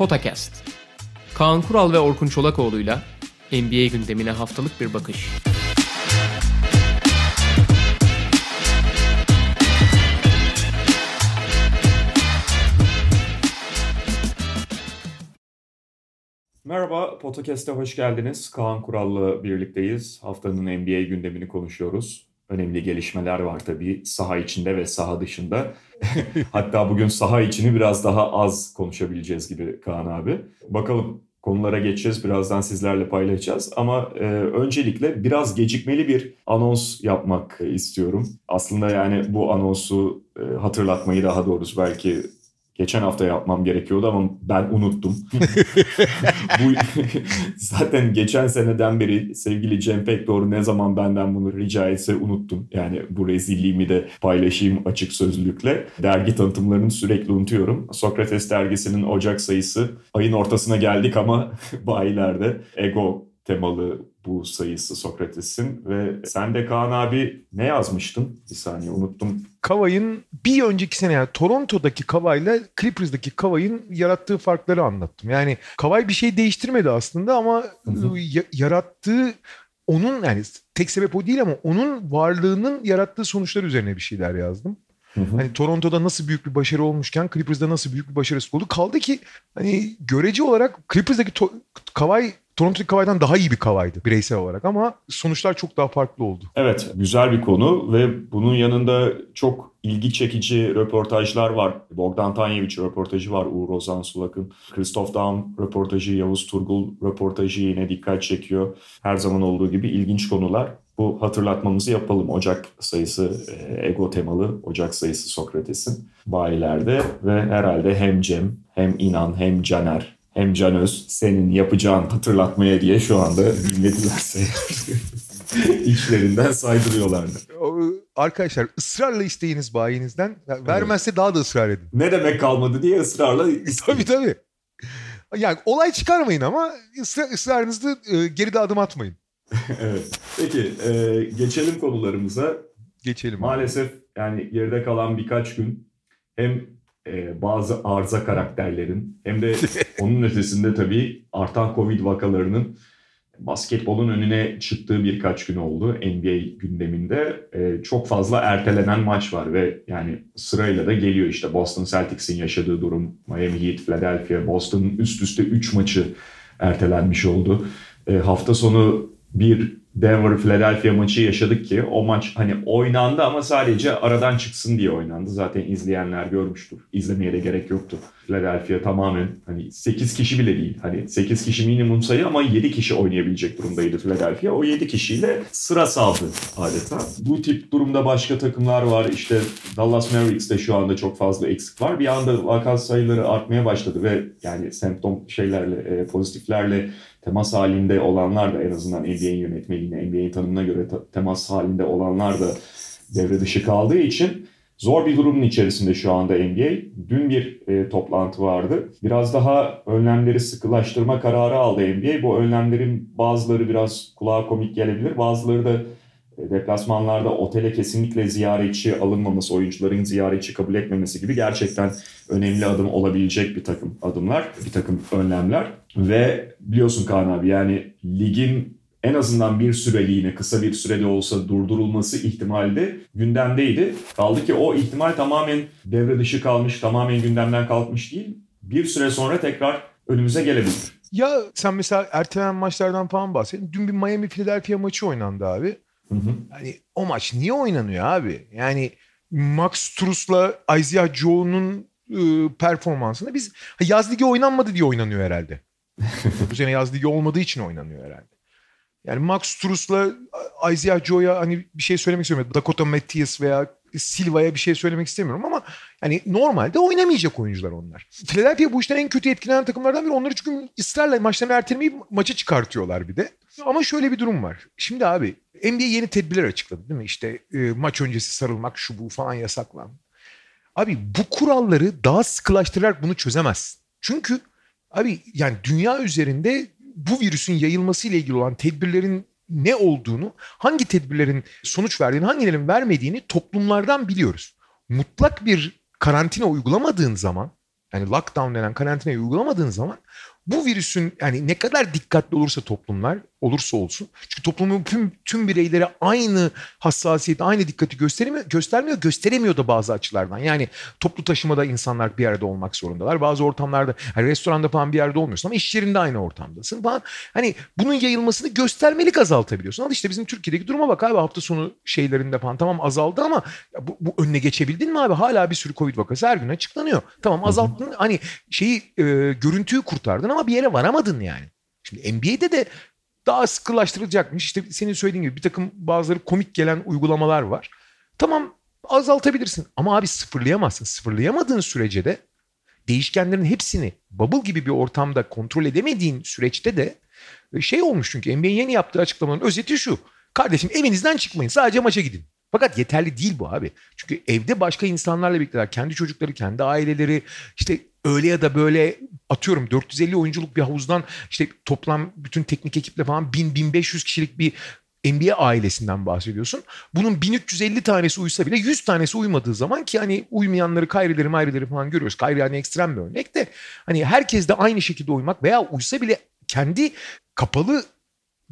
Potakast. Kaan Kural ve Orkun Çolakoğlu'yla NBA gündemine haftalık bir bakış. Merhaba, Podcast'a hoş geldiniz. Kaan Kural'la birlikteyiz. Haftanın NBA gündemini konuşuyoruz. Önemli gelişmeler var tabii saha içinde ve saha dışında. Hatta bugün saha içini biraz daha az konuşabileceğiz gibi Kaan abi. Bakalım konulara geçeceğiz. Birazdan sizlerle paylaşacağız. Ama e, öncelikle biraz gecikmeli bir anons yapmak istiyorum. Aslında yani bu anonsu e, hatırlatmayı daha doğrusu belki geçen hafta yapmam gerekiyordu ama ben unuttum. Bu zaten geçen seneden beri sevgili Cem Pekdoğru ne zaman benden bunu rica etse unuttum. Yani bu rezilliğimi de paylaşayım açık sözlülükle. Dergi tanıtımlarını sürekli unutuyorum. Sokrates dergisinin Ocak sayısı ayın ortasına geldik ama bayilerde ego temalı bu sayısı Sokrates'in ve sen de Kaan abi ne yazmıştın? Bir saniye unuttum. Kavay'ın bir önceki sene yani Toronto'daki Kavay'la Clippers'daki Kavay'ın yarattığı farkları anlattım. Yani Kavay bir şey değiştirmedi aslında ama ya- yarattığı onun yani tek sebep o değil ama onun varlığının yarattığı sonuçlar üzerine bir şeyler yazdım. Hı hı. Hani Toronto'da nasıl büyük bir başarı olmuşken Clippers'da nasıl büyük bir başarısı oldu. Kaldı ki hani görece olarak Clippers'daki Kavay Toronto'daki Kavay'dan daha iyi bir Kavay'dı bireysel olarak ama sonuçlar çok daha farklı oldu. Evet, güzel bir konu ve bunun yanında çok ilgi çekici röportajlar var. Bogdan Tanyeviç röportajı var Uğur Ozan Sulak'ın. Christoph Daum röportajı, Yavuz Turgul röportajı yine dikkat çekiyor. Her zaman olduğu gibi ilginç konular. Bu hatırlatmamızı yapalım. Ocak sayısı e, ego temalı Ocak sayısı Sokrates'in bayilerde ve herhalde hem Cem hem İnan hem Caner hem Canöz senin yapacağın hatırlatmaya diye şu anda dinledilerse içlerinden saydırıyorlardı. Arkadaşlar ısrarla isteyiniz bayinizden. Vermezse daha da ısrar edin. Ne demek kalmadı diye ısrarla Tabii tabii. Yani olay çıkarmayın ama ısrar, ısrarınızda e, geride adım atmayın. evet. Peki e, geçelim konularımıza. Geçelim. Maalesef yani geride kalan birkaç gün hem e, bazı arıza karakterlerin hem de onun ötesinde tabii artan Covid vakalarının basketbolun önüne çıktığı birkaç gün oldu NBA gündeminde. E, çok fazla ertelenen maç var ve yani sırayla da geliyor işte Boston Celtics'in yaşadığı durum, Miami Heat, Philadelphia, Boston'ın üst üste 3 maçı ertelenmiş oldu. E, hafta sonu bir Denver Philadelphia maçı yaşadık ki o maç hani oynandı ama sadece aradan çıksın diye oynandı. Zaten izleyenler görmüştür. İzlemeye de gerek yoktu. Philadelphia tamamen hani 8 kişi bile değil. Hani 8 kişi minimum sayı ama 7 kişi oynayabilecek durumdaydı Philadelphia. O 7 kişiyle sıra saldı adeta. Bu tip durumda başka takımlar var. İşte Dallas Mavericks'te şu anda çok fazla eksik var. Bir anda vaka sayıları artmaya başladı ve yani semptom şeylerle, e, pozitiflerle temas halinde olanlar da en azından NBA'in yönetmeliğine, NBA'in tanımına göre temas halinde olanlar da devre dışı kaldığı için zor bir durumun içerisinde şu anda NBA. Dün bir e, toplantı vardı. Biraz daha önlemleri sıkılaştırma kararı aldı NBA. Bu önlemlerin bazıları biraz kulağa komik gelebilir. Bazıları da deplasmanlarda otele kesinlikle ziyaretçi alınmaması, oyuncuların ziyaretçi kabul etmemesi gibi gerçekten önemli adım olabilecek bir takım adımlar, bir takım önlemler. Ve biliyorsun Kaan abi yani ligin en azından bir süreliğine kısa bir sürede olsa durdurulması ihtimali de gündemdeydi. Kaldı ki o ihtimal tamamen devre dışı kalmış, tamamen gündemden kalkmış değil. Bir süre sonra tekrar önümüze gelebilir. Ya sen mesela ertelenen maçlardan falan bahsedin. Dün bir Miami Philadelphia maçı oynandı abi. Hı hı. Hani o maç niye oynanıyor abi? Yani Max Strus'la Isaiah Joe'nun e, performansında biz ha, yaz ligi oynanmadı diye oynanıyor herhalde. Bu sene yaz ligi olmadığı için oynanıyor herhalde. Yani Max Strus'la Isaiah Joe'ya hani bir şey söylemek istemiyorum. Dakota Matthews veya Silva'ya bir şey söylemek istemiyorum ama yani normalde oynamayacak oyuncular onlar. Philadelphia bu işten en kötü etkilenen takımlardan biri. Onları çünkü ısrarla maçlarını ertelemeyip maça çıkartıyorlar bir de. Ama şöyle bir durum var. Şimdi abi NBA yeni tedbirler açıkladı değil mi? İşte e, maç öncesi sarılmak şu bu falan yasaklan. Abi bu kuralları daha sıkılaştırarak bunu çözemezsin. Çünkü abi yani dünya üzerinde bu virüsün yayılması ile ilgili olan tedbirlerin ne olduğunu, hangi tedbirlerin sonuç verdiğini, hangilerinin vermediğini toplumlardan biliyoruz. Mutlak bir karantina uygulamadığın zaman yani lockdown denen karantinayı uygulamadığın zaman bu virüsün yani ne kadar dikkatli olursa toplumlar olursa olsun. Çünkü toplumun tüm, tüm bireyleri aynı hassasiyeti, aynı dikkati gösteremiyor, göstermiyor, gösteremiyor da bazı açılardan. Yani toplu taşımada insanlar bir arada olmak zorundalar. Bazı ortamlarda, hani restoranda falan bir yerde olmuyorsun ama iş yerinde aynı ortamdasın falan. Hani bunun yayılmasını göstermelik azaltabiliyorsun. Al işte bizim Türkiye'deki duruma bak abi hafta sonu şeylerinde falan tamam azaldı ama bu, bu önüne geçebildin mi abi? Hala bir sürü Covid vakası her gün açıklanıyor. Tamam azalttın hani şeyi e, görüntüyü kurtardın ama bir yere varamadın yani. Şimdi NBA'de de daha sıkılaştırılacakmış. İşte senin söylediğin gibi bir takım bazıları komik gelen uygulamalar var. Tamam azaltabilirsin ama abi sıfırlayamazsın. Sıfırlayamadığın sürece de değişkenlerin hepsini bubble gibi bir ortamda kontrol edemediğin süreçte de e, şey olmuş çünkü NBA'nin yeni yaptığı açıklamanın özeti şu. Kardeşim evinizden çıkmayın sadece maça gidin. Fakat yeterli değil bu abi. Çünkü evde başka insanlarla birlikteler. Kendi çocukları, kendi aileleri işte öyle ya da böyle atıyorum 450 oyunculuk bir havuzdan işte toplam bütün teknik ekiple falan 1000-1500 kişilik bir NBA ailesinden bahsediyorsun. Bunun 1350 tanesi uysa bile 100 tanesi uymadığı zaman ki hani uymayanları Kyrie'leri mayrileri falan görüyoruz. Kyrie hani ekstrem bir örnek de hani herkes de aynı şekilde uymak veya uysa bile kendi kapalı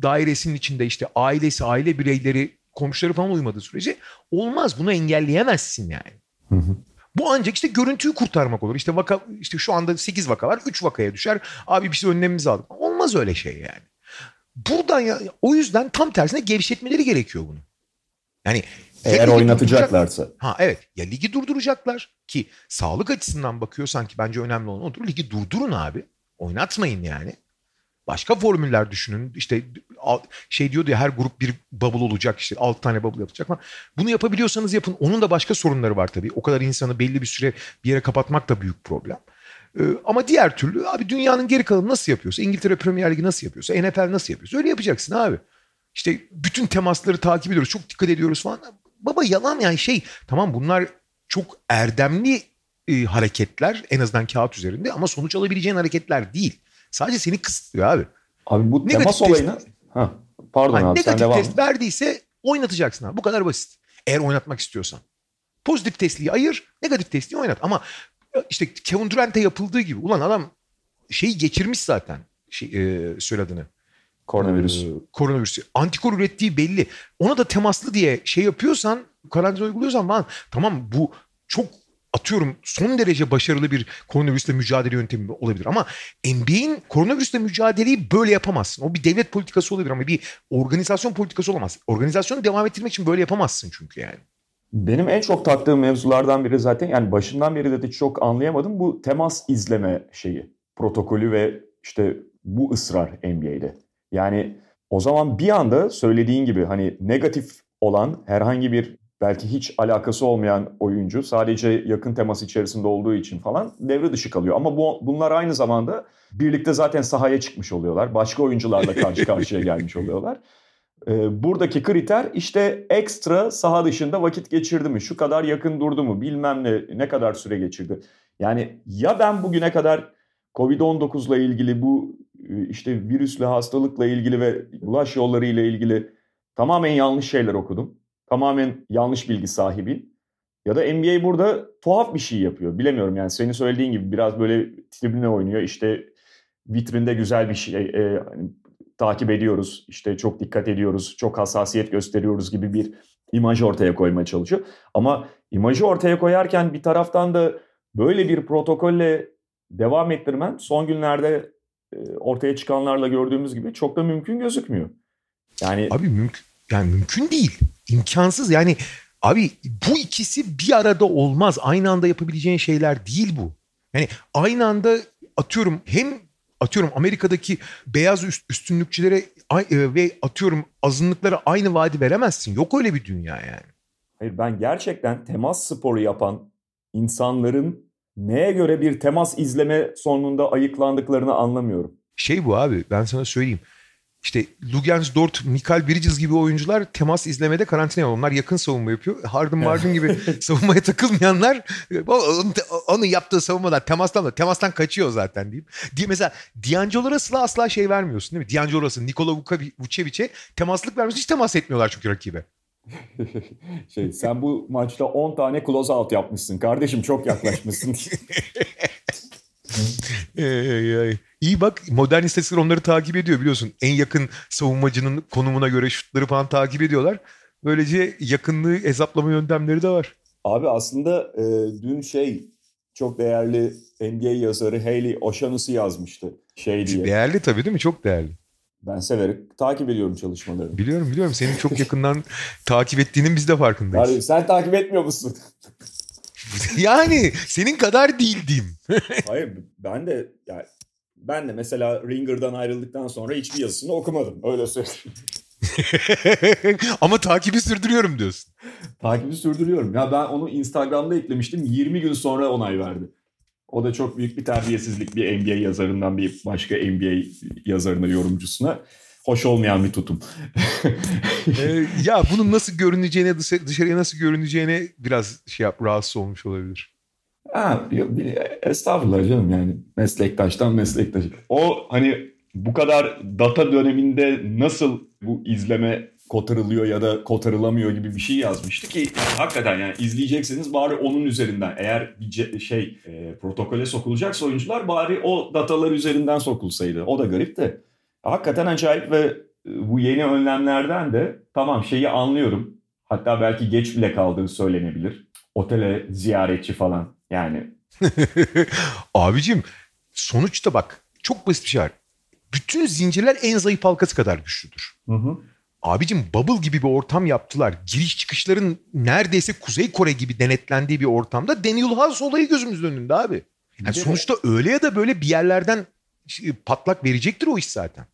dairesinin içinde işte ailesi, aile bireyleri, komşuları falan uymadığı sürece olmaz. Bunu engelleyemezsin yani. Hı hı. Bu ancak işte görüntüyü kurtarmak olur. İşte vaka işte şu anda 8 vaka var 3 vakaya düşer. Abi şey önlemimizi aldık. Olmaz öyle şey yani. Buradan ya o yüzden tam tersine gevşetmeleri gerekiyor bunu. Yani eğer oynatacaklarsa. Ha evet ya ligi durduracaklar ki sağlık açısından bakıyorsan ki bence önemli olan odur. Ligi durdurun abi. Oynatmayın yani. Başka formüller düşünün. İşte şey diyordu ya her grup bir bubble olacak işte 6 tane bubble yapacak falan. Bunu yapabiliyorsanız yapın. Onun da başka sorunları var tabii. O kadar insanı belli bir süre bir yere kapatmak da büyük problem. Ee, ama diğer türlü abi dünyanın geri kalanı nasıl yapıyorsa, İngiltere Premier Ligi nasıl yapıyorsa, NFL nasıl yapıyorsa öyle yapacaksın abi. İşte bütün temasları takip ediyoruz, çok dikkat ediyoruz falan. Baba yalan yani şey tamam bunlar çok erdemli e, hareketler en azından kağıt üzerinde ama sonuç alabileceğin hareketler değil. Sadece seni kısıtlıyor abi. Abi bu negatif temas olayına... Ha, pardon hani abi sen devam test verdiyse oynatacaksın abi. Bu kadar basit. Eğer oynatmak istiyorsan. Pozitif testliği ayır, negatif testliği oynat. Ama e, işte Kevin Durant'e yapıldığı gibi. Ulan adam şeyi geçirmiş zaten. Şey, e, söyle adını. Koronavirüs. Ee, koronavirüsü. Antikor ürettiği belli. Ona da temaslı diye şey yapıyorsan, karantina uyguluyorsan falan tamam bu çok atıyorum son derece başarılı bir koronavirüsle mücadele yöntemi olabilir ama NBA'in koronavirüsle mücadeleyi böyle yapamazsın. O bir devlet politikası olabilir ama bir organizasyon politikası olamaz. Organizasyonu devam ettirmek için böyle yapamazsın çünkü yani. Benim en çok taktığım mevzulardan biri zaten yani başından beri de çok anlayamadım bu temas izleme şeyi, protokolü ve işte bu ısrar NBA'de. Yani o zaman bir anda söylediğin gibi hani negatif olan herhangi bir belki hiç alakası olmayan oyuncu sadece yakın temas içerisinde olduğu için falan devre dışı kalıyor. Ama bu, bunlar aynı zamanda birlikte zaten sahaya çıkmış oluyorlar. Başka oyuncularla karşı karşıya gelmiş oluyorlar. Ee, buradaki kriter işte ekstra saha dışında vakit geçirdi mi? Şu kadar yakın durdu mu? Bilmem ne ne kadar süre geçirdi. Yani ya ben bugüne kadar Covid-19 ile ilgili bu e, işte virüsle hastalıkla ilgili ve ulaş yolları ile ilgili tamamen yanlış şeyler okudum tamamen yanlış bilgi sahibi. Ya da NBA burada tuhaf bir şey yapıyor. Bilemiyorum yani senin söylediğin gibi biraz böyle tribüne oynuyor. İşte vitrinde güzel bir şey e, hani, takip ediyoruz. İşte çok dikkat ediyoruz. Çok hassasiyet gösteriyoruz gibi bir imaj ortaya koymaya çalışıyor. Ama imajı ortaya koyarken bir taraftan da böyle bir protokolle devam ettirmen son günlerde e, ortaya çıkanlarla gördüğümüz gibi çok da mümkün gözükmüyor. Yani abi mümkün yani mümkün değil. İmkansız yani abi bu ikisi bir arada olmaz. Aynı anda yapabileceğin şeyler değil bu. Yani aynı anda atıyorum hem atıyorum Amerika'daki beyaz üst, üstünlükçülere e, ve atıyorum azınlıklara aynı vaadi veremezsin. Yok öyle bir dünya yani. Hayır ben gerçekten temas sporu yapan insanların neye göre bir temas izleme sonunda ayıklandıklarını anlamıyorum. Şey bu abi ben sana söyleyeyim işte Lugens Dort, Mikael Bridges gibi oyuncular temas izlemede karantina onlar yakın savunma yapıyor. Harden Marden gibi savunmaya takılmayanlar onu yaptığı savunmalar temastan da temastan kaçıyor zaten diyeyim. Diye mesela D'Angelo Russell'a asla şey vermiyorsun değil mi? D'Angelo Russell, Nikola Vucevic'e temaslık vermiyorsun. Hiç temas etmiyorlar çünkü rakibe. şey, sen bu maçta 10 tane close out yapmışsın. Kardeşim çok yaklaşmışsın. Ee, iyi bak modern istatistikler onları takip ediyor biliyorsun. En yakın savunmacının konumuna göre şutları falan takip ediyorlar. Böylece yakınlığı hesaplama yöntemleri de var. Abi aslında e, dün şey çok değerli NBA yazarı Hayley O'Shaughnessy yazmıştı. Şey diye. Değerli tabii değil mi? Çok değerli. Ben severek takip ediyorum çalışmalarını. Biliyorum biliyorum. Senin çok yakından takip ettiğinin biz de farkındayız. Abi, sen takip etmiyor musun? yani senin kadar değil diyeyim. Hayır ben de yani ben de mesela Ringer'dan ayrıldıktan sonra hiçbir yazısını okumadım. Öyle söyleyeyim. Ama takibi sürdürüyorum diyorsun. Takibi sürdürüyorum. Ya ben onu Instagram'da eklemiştim. 20 gün sonra onay verdi. O da çok büyük bir terbiyesizlik bir NBA yazarından bir başka NBA yazarına, yorumcusuna. Hoş olmayan bir tutum. ee, ya bunun nasıl görüneceğine, dışarıya nasıl görüneceğine biraz şey yap, rahatsız olmuş olabilir. Ha, estağfurullah canım yani meslektaştan meslektaş. O hani bu kadar data döneminde nasıl bu izleme kotarılıyor ya da kotarılamıyor gibi bir şey yazmıştı ki hakikaten yani izleyecekseniz bari onun üzerinden eğer bir şey e, protokole sokulacaksa oyuncular bari o datalar üzerinden sokulsaydı. O da garip de. Hakikaten acayip ve e, bu yeni önlemlerden de tamam şeyi anlıyorum. Hatta belki geç bile kaldığı söylenebilir. Otele ziyaretçi falan yani. Abicim sonuçta bak çok basit bir şey var. Bütün zincirler en zayıf halkası kadar güçlüdür. Hı hı. Abicim bubble gibi bir ortam yaptılar. Giriş çıkışların neredeyse Kuzey Kore gibi denetlendiği bir ortamda Daniel House olayı gözümüzün önünde abi. Yani sonuçta öyle ya da böyle bir yerlerden patlak verecektir o iş zaten.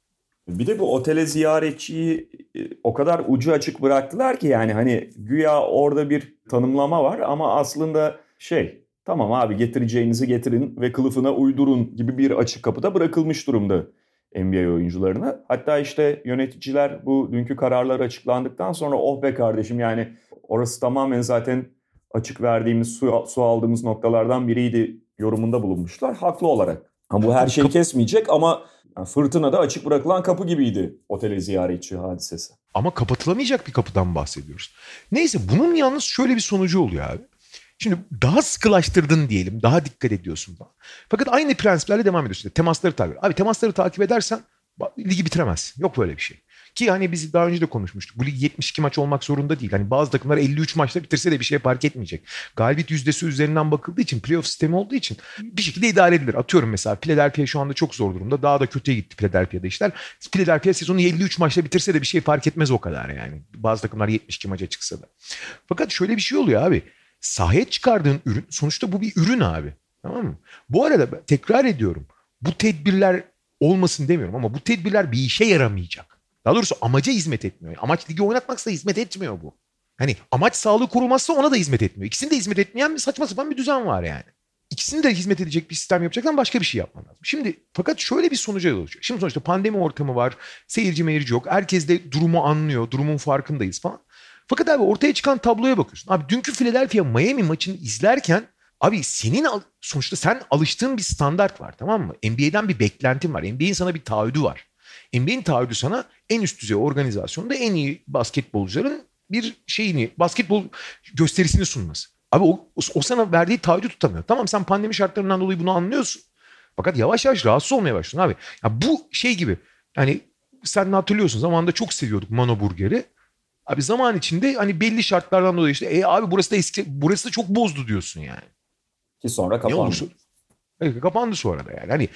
Bir de bu otele ziyaretçiyi e, o kadar ucu açık bıraktılar ki yani hani güya orada bir tanımlama var ama aslında şey tamam abi getireceğinizi getirin ve kılıfına uydurun gibi bir açık kapıda bırakılmış durumda NBA oyuncularına. Hatta işte yöneticiler bu dünkü kararlar açıklandıktan sonra oh be kardeşim yani orası tamamen zaten açık verdiğimiz su, su aldığımız noktalardan biriydi yorumunda bulunmuşlar. Haklı olarak. Ha, bu her şeyi kesmeyecek ama yani fırtınada açık bırakılan kapı gibiydi otele ziyaretçi hadisesi. Ama kapatılamayacak bir kapıdan bahsediyoruz. Neyse bunun yalnız şöyle bir sonucu oluyor abi. Şimdi daha sıkılaştırdın diyelim. Daha dikkat ediyorsun falan. Fakat aynı prensiplerle devam ediyorsun. Temasları takip Abi temasları takip edersen ligi bitiremezsin. Yok böyle bir şey. Ki hani biz daha önce de konuşmuştuk. Bu lig 72 maç olmak zorunda değil. Hani bazı takımlar 53 maçta bitirse de bir şey fark etmeyecek. Galibiyet yüzdesi üzerinden bakıldığı için playoff sistemi olduğu için bir şekilde idare edilir. Atıyorum mesela Philadelphia şu anda çok zor durumda. Daha da kötüye gitti Philadelphia'da işler. Philadelphia sezonu 53 maçta bitirse de bir şey fark etmez o kadar yani. Bazı takımlar 72 maça çıksa da. Fakat şöyle bir şey oluyor abi sahaya çıkardığın ürün sonuçta bu bir ürün abi. Tamam mı? Bu arada tekrar ediyorum. Bu tedbirler olmasın demiyorum ama bu tedbirler bir işe yaramayacak. Daha doğrusu amaca hizmet etmiyor. Amaç ligi oynatmaksa hizmet etmiyor bu. Hani amaç sağlığı korumazsa ona da hizmet etmiyor. İkisini de hizmet etmeyen bir saçma sapan bir düzen var yani. İkisini de hizmet edecek bir sistem yapacaksan başka bir şey yapman lazım. Şimdi fakat şöyle bir sonuca yol açıyor. Şimdi sonuçta pandemi ortamı var. Seyirci meyirci yok. Herkes de durumu anlıyor. Durumun farkındayız falan. Fakat abi ortaya çıkan tabloya bakıyorsun. Abi dünkü Philadelphia Miami maçını izlerken abi senin sonuçta sen alıştığın bir standart var tamam mı? NBA'den bir beklentin var. NBA'in sana bir taahhüdü var. NBA'in taahhüdü sana en üst düzey organizasyonda en iyi basketbolcuların bir şeyini, basketbol gösterisini sunması. Abi o, o sana verdiği taahhüdü tutamıyor. Tamam sen pandemi şartlarından dolayı bunu anlıyorsun. Fakat yavaş yavaş rahatsız olmaya başlıyorsun abi. Ya bu şey gibi yani sen hatırlıyorsun zamanında çok seviyorduk Mano Burger'i. Abi zaman içinde hani belli şartlardan dolayı işte e abi burası da eski burası da çok bozdu diyorsun yani. Ki sonra kapandı. Ne olursa, evet, kapandı sonra da yani. Hani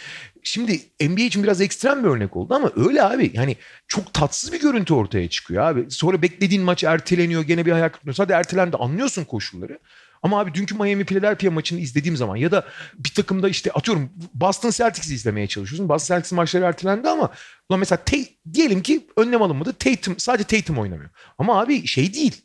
şimdi NBA için biraz ekstrem bir örnek oldu ama öyle abi. Yani çok tatsız bir görüntü ortaya çıkıyor abi. Sonra beklediğin maç erteleniyor gene bir hayal kırıklığı. Hadi ertelendi anlıyorsun koşulları. Ama abi dünkü Miami Philadelphia maçını izlediğim zaman ya da bir takımda işte atıyorum Boston Celtics'i izlemeye çalışıyorsun. Boston Celtics maçları ertelendi ama ulan mesela diyelim ki önlem alınmadı. Tatum, sadece Tatum oynamıyor. Ama abi şey değil.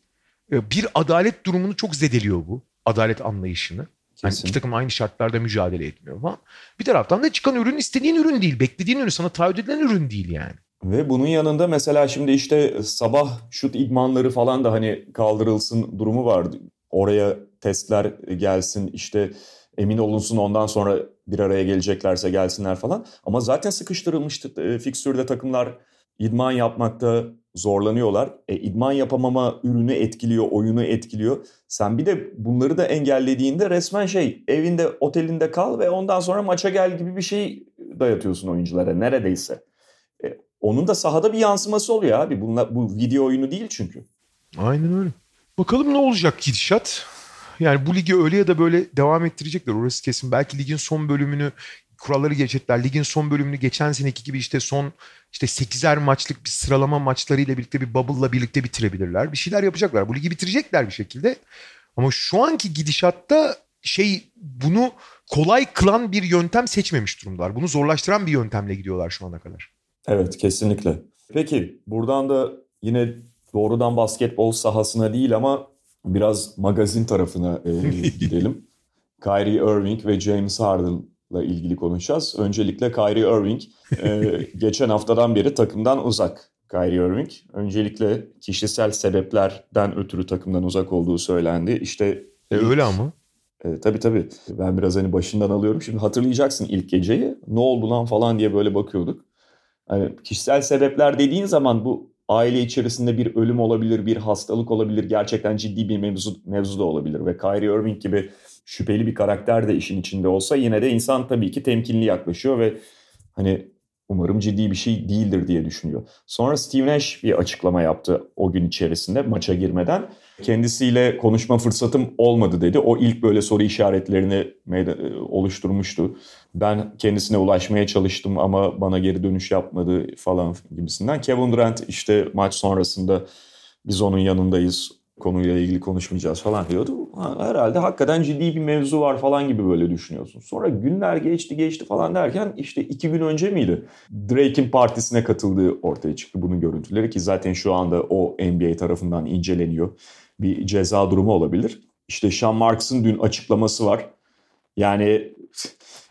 E, bir adalet durumunu çok zedeliyor bu. Adalet anlayışını. Yani iki takım aynı şartlarda mücadele etmiyor falan. Bir taraftan da çıkan ürün istediğin ürün değil. Beklediğin ürün sana taahhüt edilen ürün değil yani. Ve bunun yanında mesela şimdi işte sabah şut idmanları falan da hani kaldırılsın durumu vardı. Oraya testler gelsin işte emin olunsun ondan sonra bir araya geleceklerse gelsinler falan. Ama zaten sıkıştırılmıştı e, fikstürde takımlar idman yapmakta zorlanıyorlar. E, idman yapamama ürünü etkiliyor, oyunu etkiliyor. Sen bir de bunları da engellediğinde resmen şey evinde otelinde kal ve ondan sonra maça gel gibi bir şey dayatıyorsun oyunculara neredeyse. E, onun da sahada bir yansıması oluyor abi. Bunlar, bu video oyunu değil çünkü. Aynen öyle. Bakalım ne olacak gidişat. Yani bu ligi öyle ya da böyle devam ettirecekler orası kesin. Belki ligin son bölümünü kuralları geçecekler. Ligin son bölümünü geçen seneki gibi işte son işte 8'er maçlık bir sıralama maçlarıyla birlikte bir bubble'la birlikte bitirebilirler. Bir şeyler yapacaklar. Bu ligi bitirecekler bir şekilde. Ama şu anki gidişatta şey bunu kolay kılan bir yöntem seçmemiş durumdalar. Bunu zorlaştıran bir yöntemle gidiyorlar şu ana kadar. Evet kesinlikle. Peki buradan da yine doğrudan basketbol sahasına değil ama biraz magazin tarafına e, gidelim. Kyrie Irving ve James Harden'la ilgili konuşacağız. Öncelikle Kyrie Irving e, geçen haftadan beri takımdan uzak. Kyrie Irving öncelikle kişisel sebeplerden ötürü takımdan uzak olduğu söylendi. İşte e, öyle ama. E, tabii tabii. Ben biraz hani başından alıyorum. Şimdi hatırlayacaksın ilk geceyi. Ne oldu lan falan diye böyle bakıyorduk. Hani kişisel sebepler dediğin zaman bu aile içerisinde bir ölüm olabilir, bir hastalık olabilir, gerçekten ciddi bir mevzu, mevzu da olabilir. Ve Kyrie Irving gibi şüpheli bir karakter de işin içinde olsa yine de insan tabii ki temkinli yaklaşıyor ve hani umarım ciddi bir şey değildir diye düşünüyor. Sonra Steve Nash bir açıklama yaptı o gün içerisinde maça girmeden. Kendisiyle konuşma fırsatım olmadı dedi. O ilk böyle soru işaretlerini oluşturmuştu. Ben kendisine ulaşmaya çalıştım ama bana geri dönüş yapmadı falan gibisinden. Kevin Durant işte maç sonrasında biz onun yanındayız konuyla ilgili konuşmayacağız falan diyordu. Herhalde hakikaten ciddi bir mevzu var falan gibi böyle düşünüyorsun. Sonra günler geçti geçti falan derken işte iki gün önce miydi? Drake'in partisine katıldığı ortaya çıktı bunun görüntüleri ki zaten şu anda o NBA tarafından inceleniyor. Bir ceza durumu olabilir. İşte Sean Marks'ın dün açıklaması var. Yani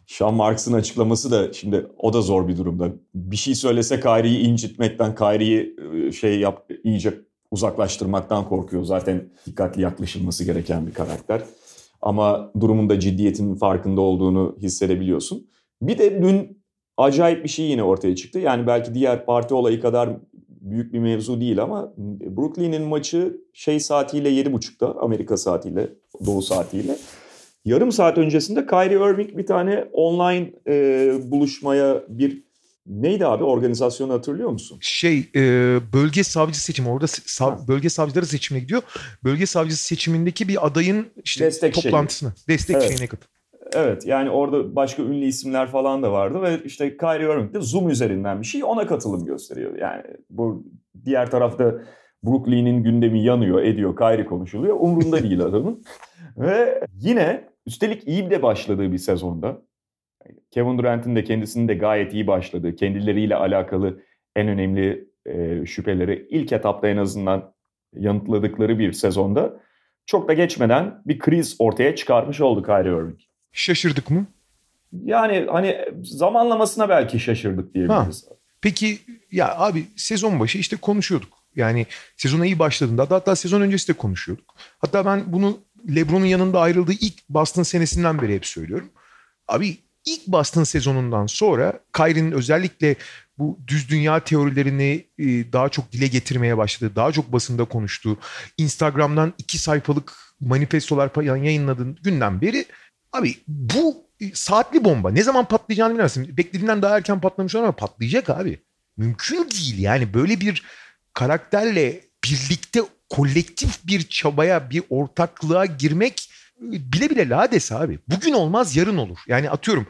Sean Marks'ın açıklaması da şimdi o da zor bir durumda. Bir şey söylese Kyrie'yi incitmekten, Kyrie'yi ıı, şey yap, iyice uzaklaştırmaktan korkuyor. Zaten dikkatli yaklaşılması gereken bir karakter. Ama durumun da ciddiyetinin farkında olduğunu hissedebiliyorsun. Bir de dün acayip bir şey yine ortaya çıktı. Yani belki diğer parti olayı kadar büyük bir mevzu değil ama Brooklyn'in maçı şey saatiyle 7.30'da Amerika saatiyle, Doğu saatiyle. Yarım saat öncesinde Kyrie Irving bir tane online e, buluşmaya bir Neydi abi organizasyonu hatırlıyor musun? Şey e, bölge savcı seçimi orada sav, bölge savcıları seçimine gidiyor. Bölge savcısı seçimindeki bir adayın işte destek toplantısına şeyi. destek evet. şeyine katıl. Evet yani orada başka ünlü isimler falan da vardı ve işte Kyrie Irving de Zoom üzerinden bir şey ona katılım gösteriyor. Yani bu diğer tarafta Brooklyn'in gündemi yanıyor ediyor Kyrie konuşuluyor umrunda değil adamın. ve yine üstelik iyi de başladığı bir sezonda Kevin Durant'in de kendisinin de gayet iyi başladığı, kendileriyle alakalı en önemli e, şüpheleri ilk etapta en azından yanıtladıkları bir sezonda çok da geçmeden bir kriz ortaya çıkarmış oldu Kyrie Irving. Şaşırdık mı? Yani hani zamanlamasına belki şaşırdık diyebiliriz. Ha. Peki ya abi sezon başı işte konuşuyorduk. Yani sezona iyi başladığında hatta, hatta sezon öncesi de konuşuyorduk. Hatta ben bunu LeBron'un yanında ayrıldığı ilk Boston senesinden beri hep söylüyorum. Abi ilk Boston sezonundan sonra Kyrie'nin özellikle bu düz dünya teorilerini e, daha çok dile getirmeye başladı. Daha çok basında konuştu. Instagram'dan iki sayfalık manifestolar yayınladığın günden beri abi bu e, saatli bomba ne zaman patlayacağını bilmezsin. Beklediğinden daha erken patlamış ama patlayacak abi. Mümkün değil yani böyle bir karakterle birlikte kolektif bir çabaya, bir ortaklığa girmek bile bile lades abi. Bugün olmaz yarın olur. Yani atıyorum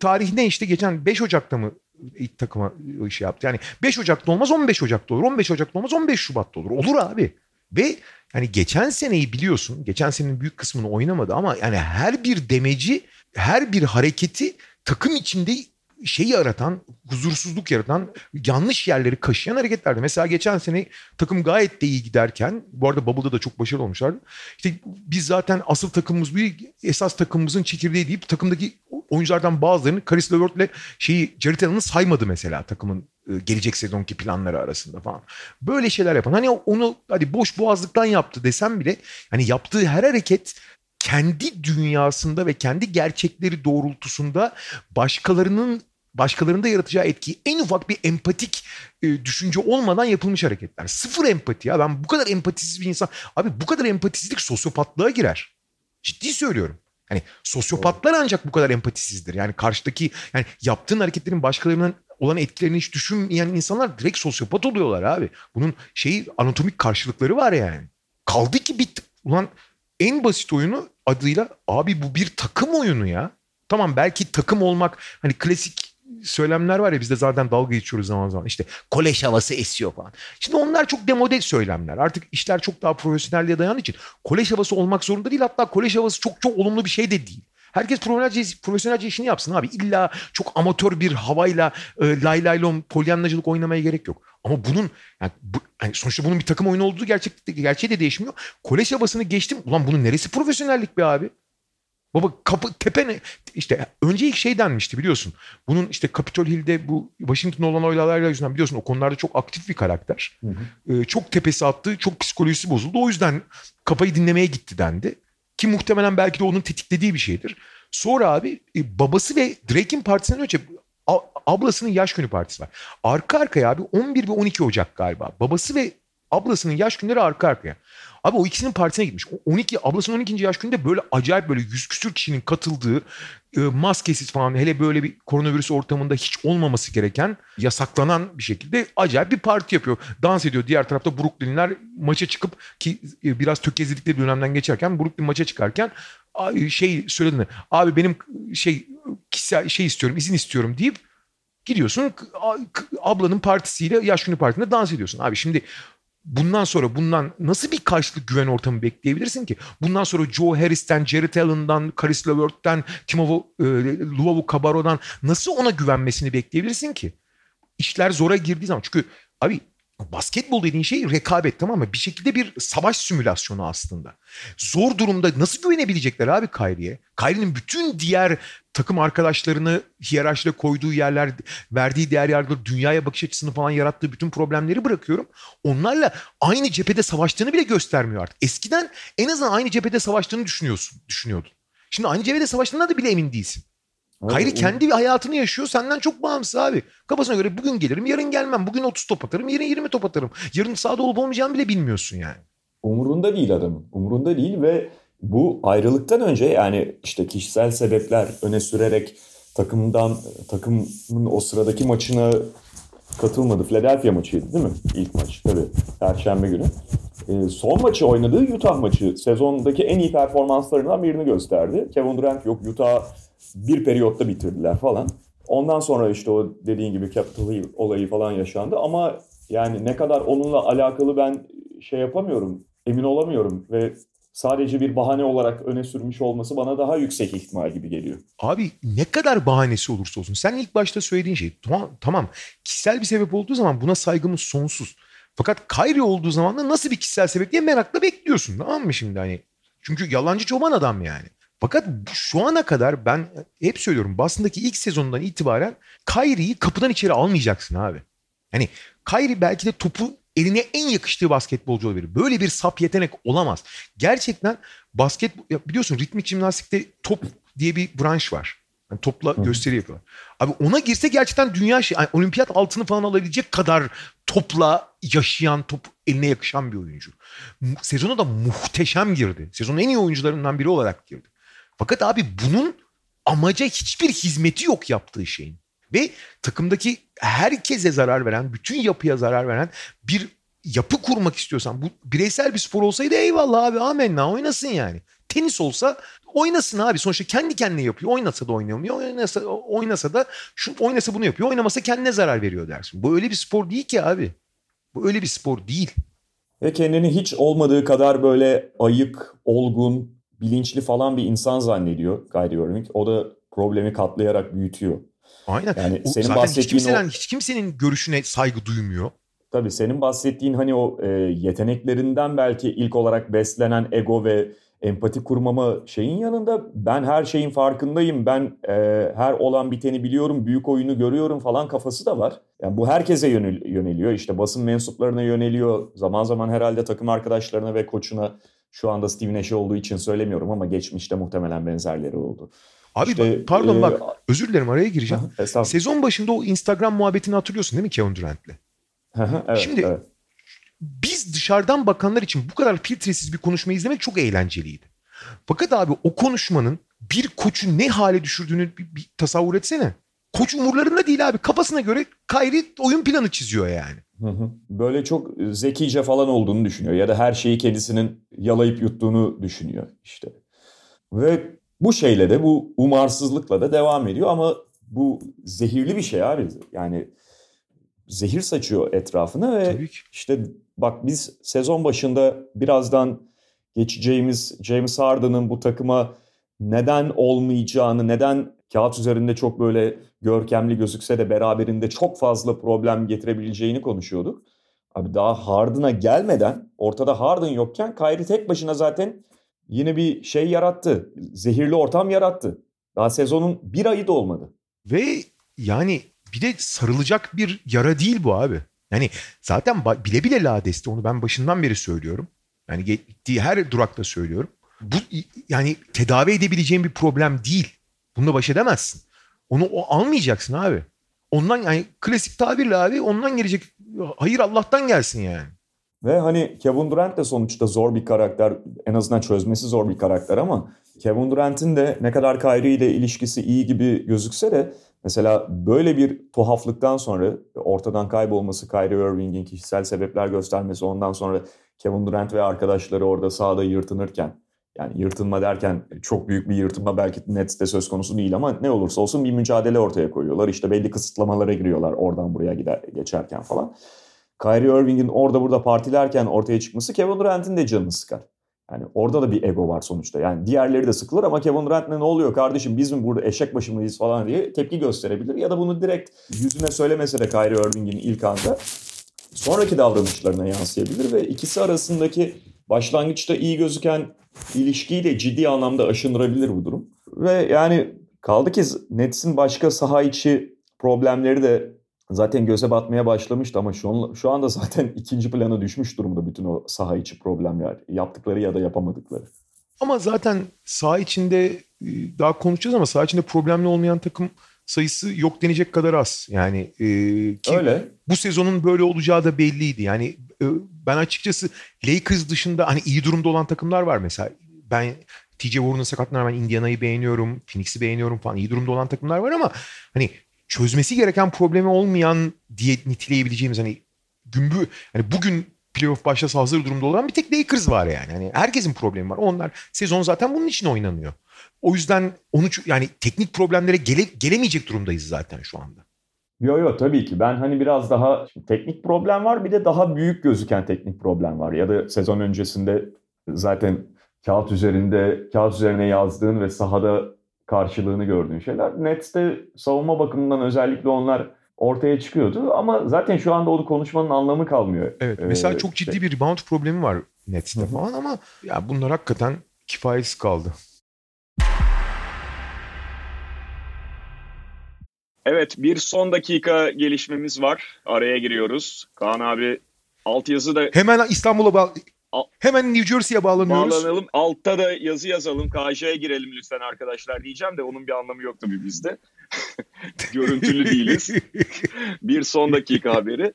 tarihinde işte geçen 5 Ocak'ta mı ilk takıma şey yaptı. Yani 5 Ocak'ta olmaz 15 Ocak'ta olur. 15 Ocak'ta olmaz 15 Şubat'ta olur. Olur abi. Ve yani geçen seneyi biliyorsun. Geçen senenin büyük kısmını oynamadı ama yani her bir demeci, her bir hareketi takım içinde şey yaratan, huzursuzluk yaratan, yanlış yerleri kaşıyan hareketlerdi. Mesela geçen sene takım gayet de iyi giderken, bu arada Bubble'da da çok başarılı olmuşlardı. İşte biz zaten asıl takımımız bir esas takımımızın çekirdeği deyip takımdaki oyunculardan bazılarını Karis LeVert'le şeyi Jared Allen'ı saymadı mesela takımın e, gelecek sezonki planları arasında falan. Böyle şeyler yapan. Hani onu hadi boş boğazlıktan yaptı desem bile hani yaptığı her hareket kendi dünyasında ve kendi gerçekleri doğrultusunda başkalarının başkalarında yaratacağı etkiyi en ufak bir empatik e, düşünce olmadan yapılmış hareketler. Sıfır empati ya. Ben bu kadar empatisiz bir insan. Abi bu kadar empatisizlik sosyopatlığa girer. Ciddi söylüyorum. Hani sosyopatlar ancak bu kadar empatisizdir. Yani karşıdaki yani yaptığın hareketlerin başkalarının olan etkilerini hiç düşünmeyen insanlar direkt sosyopat oluyorlar abi. Bunun şeyi anatomik karşılıkları var yani. Kaldı ki bit ulan en basit oyunu adıyla abi bu bir takım oyunu ya. Tamam belki takım olmak hani klasik söylemler var ya biz de zaten dalga geçiyoruz zaman zaman. İşte kolej havası esiyor falan. Şimdi onlar çok demode söylemler. Artık işler çok daha profesyonelliğe dayandığı için kolej havası olmak zorunda değil. Hatta kolej havası çok çok olumlu bir şey de değil. Herkes profesyonelce, profesyonelce işini yapsın abi. İlla çok amatör bir havayla e, lay lay lom polyanlacılık oynamaya gerek yok. Ama bunun yani, bu, yani sonuçta bunun bir takım oyunu olduğu gerçek, gerçeği de değişmiyor. Kolej havasını geçtim. Ulan bunun neresi profesyonellik be abi? Baba kapı tepe ne? İşte önce ilk şey denmişti biliyorsun. Bunun işte Capitol Hill'de bu Washington olan olaylarla yüzünden biliyorsun o konularda çok aktif bir karakter. Hı hı. Ee, çok tepesi attı, çok psikolojisi bozuldu. O yüzden kafayı dinlemeye gitti dendi. Ki muhtemelen belki de onun tetiklediği bir şeydir. Sonra abi e, babası ve Drake'in partisinden önce ablasının yaş günü partisi var. Arka arkaya abi 11 ve 12 Ocak galiba. Babası ve ablasının yaş günleri arka arkaya. Abi o ikisinin partisine gitmiş. O 12 ablasının 12. yaş gününde böyle acayip böyle yüz küsür kişinin katıldığı e, maskesiz falan hele böyle bir koronavirüs ortamında hiç olmaması gereken yasaklanan bir şekilde acayip bir parti yapıyor. Dans ediyor. Diğer tarafta Brooklyn'ler maça çıkıp ki e, biraz tökezledikleri dönemden geçerken Brooklyn maça çıkarken şey söyledi. Abi benim şey kişisel şey istiyorum, izin istiyorum deyip gidiyorsun ablanın partisiyle yaş günü partisinde dans ediyorsun. Abi şimdi bundan sonra bundan nasıl bir karşılık güven ortamı bekleyebilirsin ki? Bundan sonra Joe Harris'ten, Jared Allen'dan, Caris LeVert'ten, Timovo, e, Luavu Cabaro'dan nasıl ona güvenmesini bekleyebilirsin ki? İşler zora girdiği zaman. Çünkü abi Basketbol dediğin şey rekabet tamam mı? Bir şekilde bir savaş simülasyonu aslında. Zor durumda nasıl güvenebilecekler abi Kyrie'ye? Kyrie'nin bütün diğer takım arkadaşlarını hiyerarşide koyduğu yerler, verdiği değer yargıları, dünyaya bakış açısını falan yarattığı bütün problemleri bırakıyorum. Onlarla aynı cephede savaştığını bile göstermiyor artık. Eskiden en azından aynı cephede savaştığını düşünüyorsun, düşünüyordun. Şimdi aynı cephede savaştığına da bile emin değilsin. Kayri kendi bir hayatını yaşıyor. Senden çok bağımsız abi. Kafasına göre bugün gelirim, yarın gelmem. Bugün 30 top atarım, yarın 20 top atarım. Yarın sahada olup olmayacağını bile bilmiyorsun yani. Umurunda değil adamın. Umurunda değil ve bu ayrılıktan önce yani işte kişisel sebepler öne sürerek takımdan takımın o sıradaki maçına katılmadı. Philadelphia maçıydı değil mi? İlk maç tabii. Perşembe günü. E, son maçı oynadığı Utah maçı sezondaki en iyi performanslarından birini gösterdi. Kevin Durant yok. Utah bir periyotta bitirdiler falan. Ondan sonra işte o dediğin gibi Capitol Hill olayı falan yaşandı ama yani ne kadar onunla alakalı ben şey yapamıyorum, emin olamıyorum ve sadece bir bahane olarak öne sürmüş olması bana daha yüksek ihtimal gibi geliyor. Abi ne kadar bahanesi olursa olsun sen ilk başta söylediğin şey tamam, tamam kişisel bir sebep olduğu zaman buna saygımız sonsuz. Fakat Kyrie olduğu zaman da nasıl bir kişisel sebep diye merakla bekliyorsun tamam mı şimdi hani? Çünkü yalancı çoban adam yani. Fakat şu ana kadar ben hep söylüyorum basındaki ilk sezondan itibaren Kyrie'yi kapıdan içeri almayacaksın abi. Yani Kyrie belki de topu eline en yakıştığı basketbolcu olabilir. Böyle bir sap yetenek olamaz. Gerçekten basket biliyorsun ritmik jimnastikte top diye bir branş var. Yani topla Hı. gösteri yapıyorlar. Abi ona girse gerçekten dünya şey, yani olimpiyat altını falan alabilecek kadar topla yaşayan, top eline yakışan bir oyuncu. Sezona da muhteşem girdi. Sezonun en iyi oyuncularından biri olarak girdi. Fakat abi bunun amaca hiçbir hizmeti yok yaptığı şeyin. Ve takımdaki herkese zarar veren, bütün yapıya zarar veren bir yapı kurmak istiyorsan bu bireysel bir spor olsaydı eyvallah abi amenna oynasın yani. Tenis olsa oynasın abi. Sonuçta kendi kendine yapıyor. Oynasa da oynamıyor. Oynasa, oynasa da şu oynasa bunu yapıyor. Oynamasa kendine zarar veriyor dersin. Bu öyle bir spor değil ki abi. Bu öyle bir spor değil. Ve kendini hiç olmadığı kadar böyle ayık, olgun, bilinçli falan bir insan zannediyor Irving. O da problemi katlayarak büyütüyor. Aynen. Yani o, senin zaten hiç kimsenin, o... hiç kimsenin görüşüne saygı duymuyor. Tabii senin bahsettiğin hani o e, yeteneklerinden belki ilk olarak beslenen ego ve empati kurmama şeyin yanında ben her şeyin farkındayım, ben e, her olan biteni biliyorum, büyük oyunu görüyorum falan kafası da var. Yani bu herkese yönel, yöneliyor. İşte basın mensuplarına yöneliyor. Zaman zaman herhalde takım arkadaşlarına ve koçuna Şu anda Steve Nash olduğu için söylemiyorum ama geçmişte muhtemelen benzerleri oldu. Abi İşte, bak, pardon e, bak özür dilerim araya gireceğim. Sezon başında o Instagram muhabbetini hatırlıyorsun değil mi Kevin Durant'le? evet, Şimdi- evet. Biz dışarıdan bakanlar için bu kadar filtresiz bir konuşma izlemek çok eğlenceliydi. Fakat abi o konuşmanın bir koçu ne hale düşürdüğünü bir, bir tasavvur etsene. Koç umurlarında değil abi. Kafasına göre Kyrie oyun planı çiziyor yani. Hı hı. Böyle çok zekice falan olduğunu düşünüyor ya da her şeyi kendisinin yalayıp yuttuğunu düşünüyor işte. Ve bu şeyle de bu umarsızlıkla da devam ediyor ama bu zehirli bir şey abi. Yani zehir saçıyor etrafına ve Tabii ki. işte bak biz sezon başında birazdan geçeceğimiz James Harden'ın bu takıma neden olmayacağını, neden kağıt üzerinde çok böyle görkemli gözükse de beraberinde çok fazla problem getirebileceğini konuşuyorduk. Abi daha Harden'a gelmeden ortada Harden yokken Kyrie tek başına zaten yine bir şey yarattı. Zehirli ortam yarattı. Daha sezonun bir ayı da olmadı. Ve yani bir de sarılacak bir yara değil bu abi. Yani zaten bile bile Lades'te onu ben başından beri söylüyorum. Yani gittiği her durakta söylüyorum. Bu yani tedavi edebileceğin bir problem değil. Bununla baş edemezsin. Onu o almayacaksın abi. Ondan yani klasik tabirle abi ondan gelecek hayır Allah'tan gelsin yani. Ve hani Kevin Durant de sonuçta zor bir karakter. En azından çözmesi zor bir karakter ama Kevin Durant'in de ne kadar Kyrie ile ilişkisi iyi gibi gözükse de mesela böyle bir tuhaflıktan sonra ortadan kaybolması Kyrie Irving'in kişisel sebepler göstermesi ondan sonra Kevin Durant ve arkadaşları orada sahada yırtınırken yani yırtınma derken çok büyük bir yırtınma belki Nets'te söz konusu değil ama ne olursa olsun bir mücadele ortaya koyuyorlar. İşte belli kısıtlamalara giriyorlar oradan buraya gider geçerken falan. Kyrie Irving'in orada burada partilerken ortaya çıkması Kevin Durant'in de canını sıkar. Yani orada da bir ego var sonuçta. Yani diğerleri de sıkılır ama Kevin Durant'le ne oluyor kardeşim biz mi burada eşek başı mıyız falan diye tepki gösterebilir. Ya da bunu direkt yüzüne söylemese de Kyrie Irving'in ilk anda sonraki davranışlarına yansıyabilir ve ikisi arasındaki başlangıçta iyi gözüken ilişkiyi de ciddi anlamda aşındırabilir bu durum. Ve yani kaldı ki Nets'in başka saha içi problemleri de zaten göze batmaya başlamıştı ama şu, an, şu anda zaten ikinci plana düşmüş durumda bütün o saha içi problemler. Yaptıkları ya da yapamadıkları. Ama zaten saha içinde e, daha konuşacağız ama saha içinde problemli olmayan takım sayısı yok denecek kadar az. Yani e, ki Öyle. bu sezonun böyle olacağı da belliydi. Yani ben açıkçası Lakers dışında hani iyi durumda olan takımlar var mesela. Ben TJ Warren'ın sakatlığına rağmen Indiana'yı beğeniyorum, Phoenix'i beğeniyorum falan. iyi durumda olan takımlar var ama hani çözmesi gereken problemi olmayan diye niteleyebileceğimiz hani gümbü hani bugün playoff başlasa hazır durumda olan bir tek Lakers var yani. Hani herkesin problemi var. Onlar sezon zaten bunun için oynanıyor. O yüzden onu yani teknik problemlere gele, gelemeyecek durumdayız zaten şu anda. Yo yo tabii ki. Ben hani biraz daha teknik problem var bir de daha büyük gözüken teknik problem var. Ya da sezon öncesinde zaten kağıt üzerinde kağıt üzerine yazdığın ve sahada karşılığını gördüğün şeyler. Nets'te savunma bakımından özellikle onlar ortaya çıkıyordu ama zaten şu anda onu konuşmanın anlamı kalmıyor. Evet. Mesela Ee, çok ciddi işte- bir rebound problemi var Nets'te falan ama ya bunlar hakikaten kifayetsiz kaldı. Evet bir son dakika gelişmemiz var. Araya giriyoruz. Kaan abi altyazı da Hemen İstanbul'a bağ Hemen New Jersey'ye bağlanıyoruz. bağlanalım. Altta da yazı yazalım. KJ'ye girelim lütfen arkadaşlar diyeceğim de onun bir anlamı yok tabii bizde. Görüntülü değiliz. bir son dakika haberi.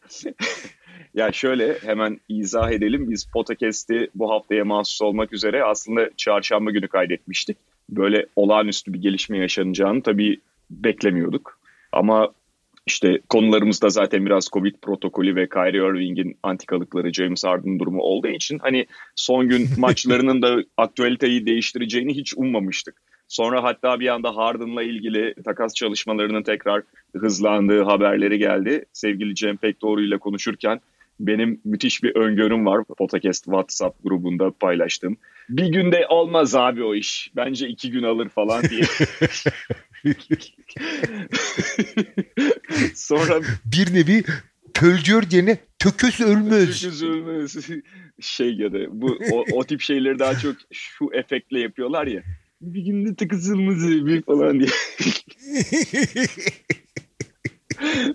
ya şöyle hemen izah edelim. Biz podcast'i bu haftaya mahsus olmak üzere aslında çarşamba günü kaydetmiştik. Böyle olağanüstü bir gelişme yaşanacağını tabii beklemiyorduk. Ama işte konularımızda zaten biraz Covid protokolü ve Kyrie Irving'in antikalıkları, James Harden durumu olduğu için hani son gün maçlarının da aktüeliteyi değiştireceğini hiç ummamıştık. Sonra hatta bir anda Harden'la ilgili takas çalışmalarının tekrar hızlandığı haberleri geldi. Sevgili Cem Pekdoğru ile konuşurken benim müthiş bir öngörüm var. Podcast WhatsApp grubunda paylaştım. Bir günde olmaz abi o iş. Bence iki gün alır falan diye. Sonra bir nevi tölcör yerine tökös ölmez. Üzülmez. şey ya da bu o, o tip şeyleri daha çok şu efektle yapıyorlar ya. Bir günde tıkısılmaz bir falan diye.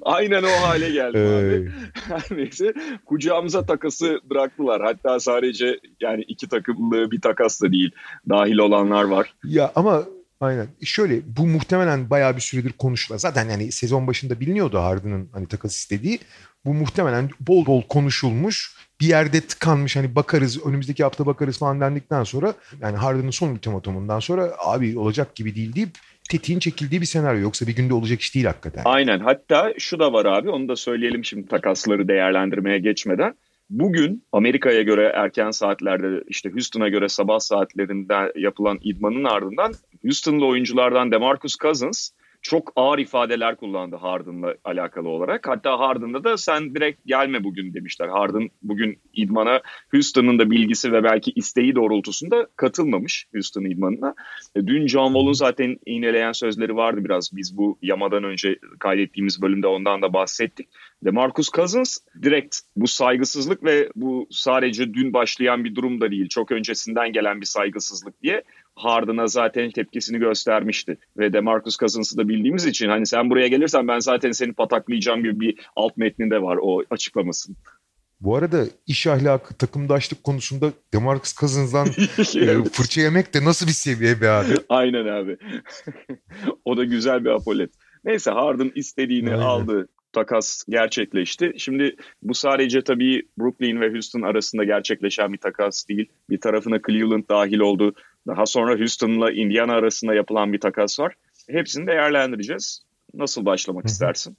Aynen o hale geldi abi. Her neyse kucağımıza takası bıraktılar. Hatta sadece yani iki takımlı bir takas da değil. Dahil olanlar var. Ya ama aynen. Şöyle bu muhtemelen bayağı bir süredir konuşulan. Zaten yani sezon başında biliniyordu Harden'ın hani takas istediği. Bu muhtemelen bol bol konuşulmuş. Bir yerde tıkanmış hani bakarız önümüzdeki hafta bakarız falan dendikten sonra yani Harden'ın son ultimatumundan sonra abi olacak gibi değil deyip tetiğin çekildiği bir senaryo. Yoksa bir günde olacak iş değil hakikaten. Aynen. Hatta şu da var abi. Onu da söyleyelim şimdi takasları değerlendirmeye geçmeden. Bugün Amerika'ya göre erken saatlerde işte Houston'a göre sabah saatlerinde yapılan idmanın ardından Houston'lı oyunculardan DeMarcus Cousins çok ağır ifadeler kullandı Harden'la alakalı olarak. Hatta Harden'da da sen direkt gelme bugün demişler. Harden bugün idmana Houston'ın da bilgisi ve belki isteği doğrultusunda katılmamış Houston idmanına. E, Dün John Wall'un zaten iğneleyen sözleri vardı biraz. Biz bu yamadan önce kaydettiğimiz bölümde ondan da bahsettik. DeMarcus Cousins direkt bu saygısızlık ve bu sadece dün başlayan bir durum da değil. Çok öncesinden gelen bir saygısızlık diye Harden'a zaten tepkisini göstermişti. Ve DeMarcus Cousins'ı da bildiğimiz için hani sen buraya gelirsen ben zaten seni pataklayacağım gibi bir alt metninde var o açıklamasın. Bu arada iş ahlakı, takımdaşlık konusunda Demarcus Cousins'dan e, fırça yemek de nasıl bir seviye be abi? Aynen abi. o da güzel bir apolet. Neyse Harden istediğini Aynen. aldı. Takas gerçekleşti. Şimdi bu sadece tabii Brooklyn ve Houston arasında gerçekleşen bir takas değil. Bir tarafına Cleveland dahil oldu. Daha sonra Houston'la Indiana arasında yapılan bir takas var. Hepsini değerlendireceğiz. Nasıl başlamak istersin?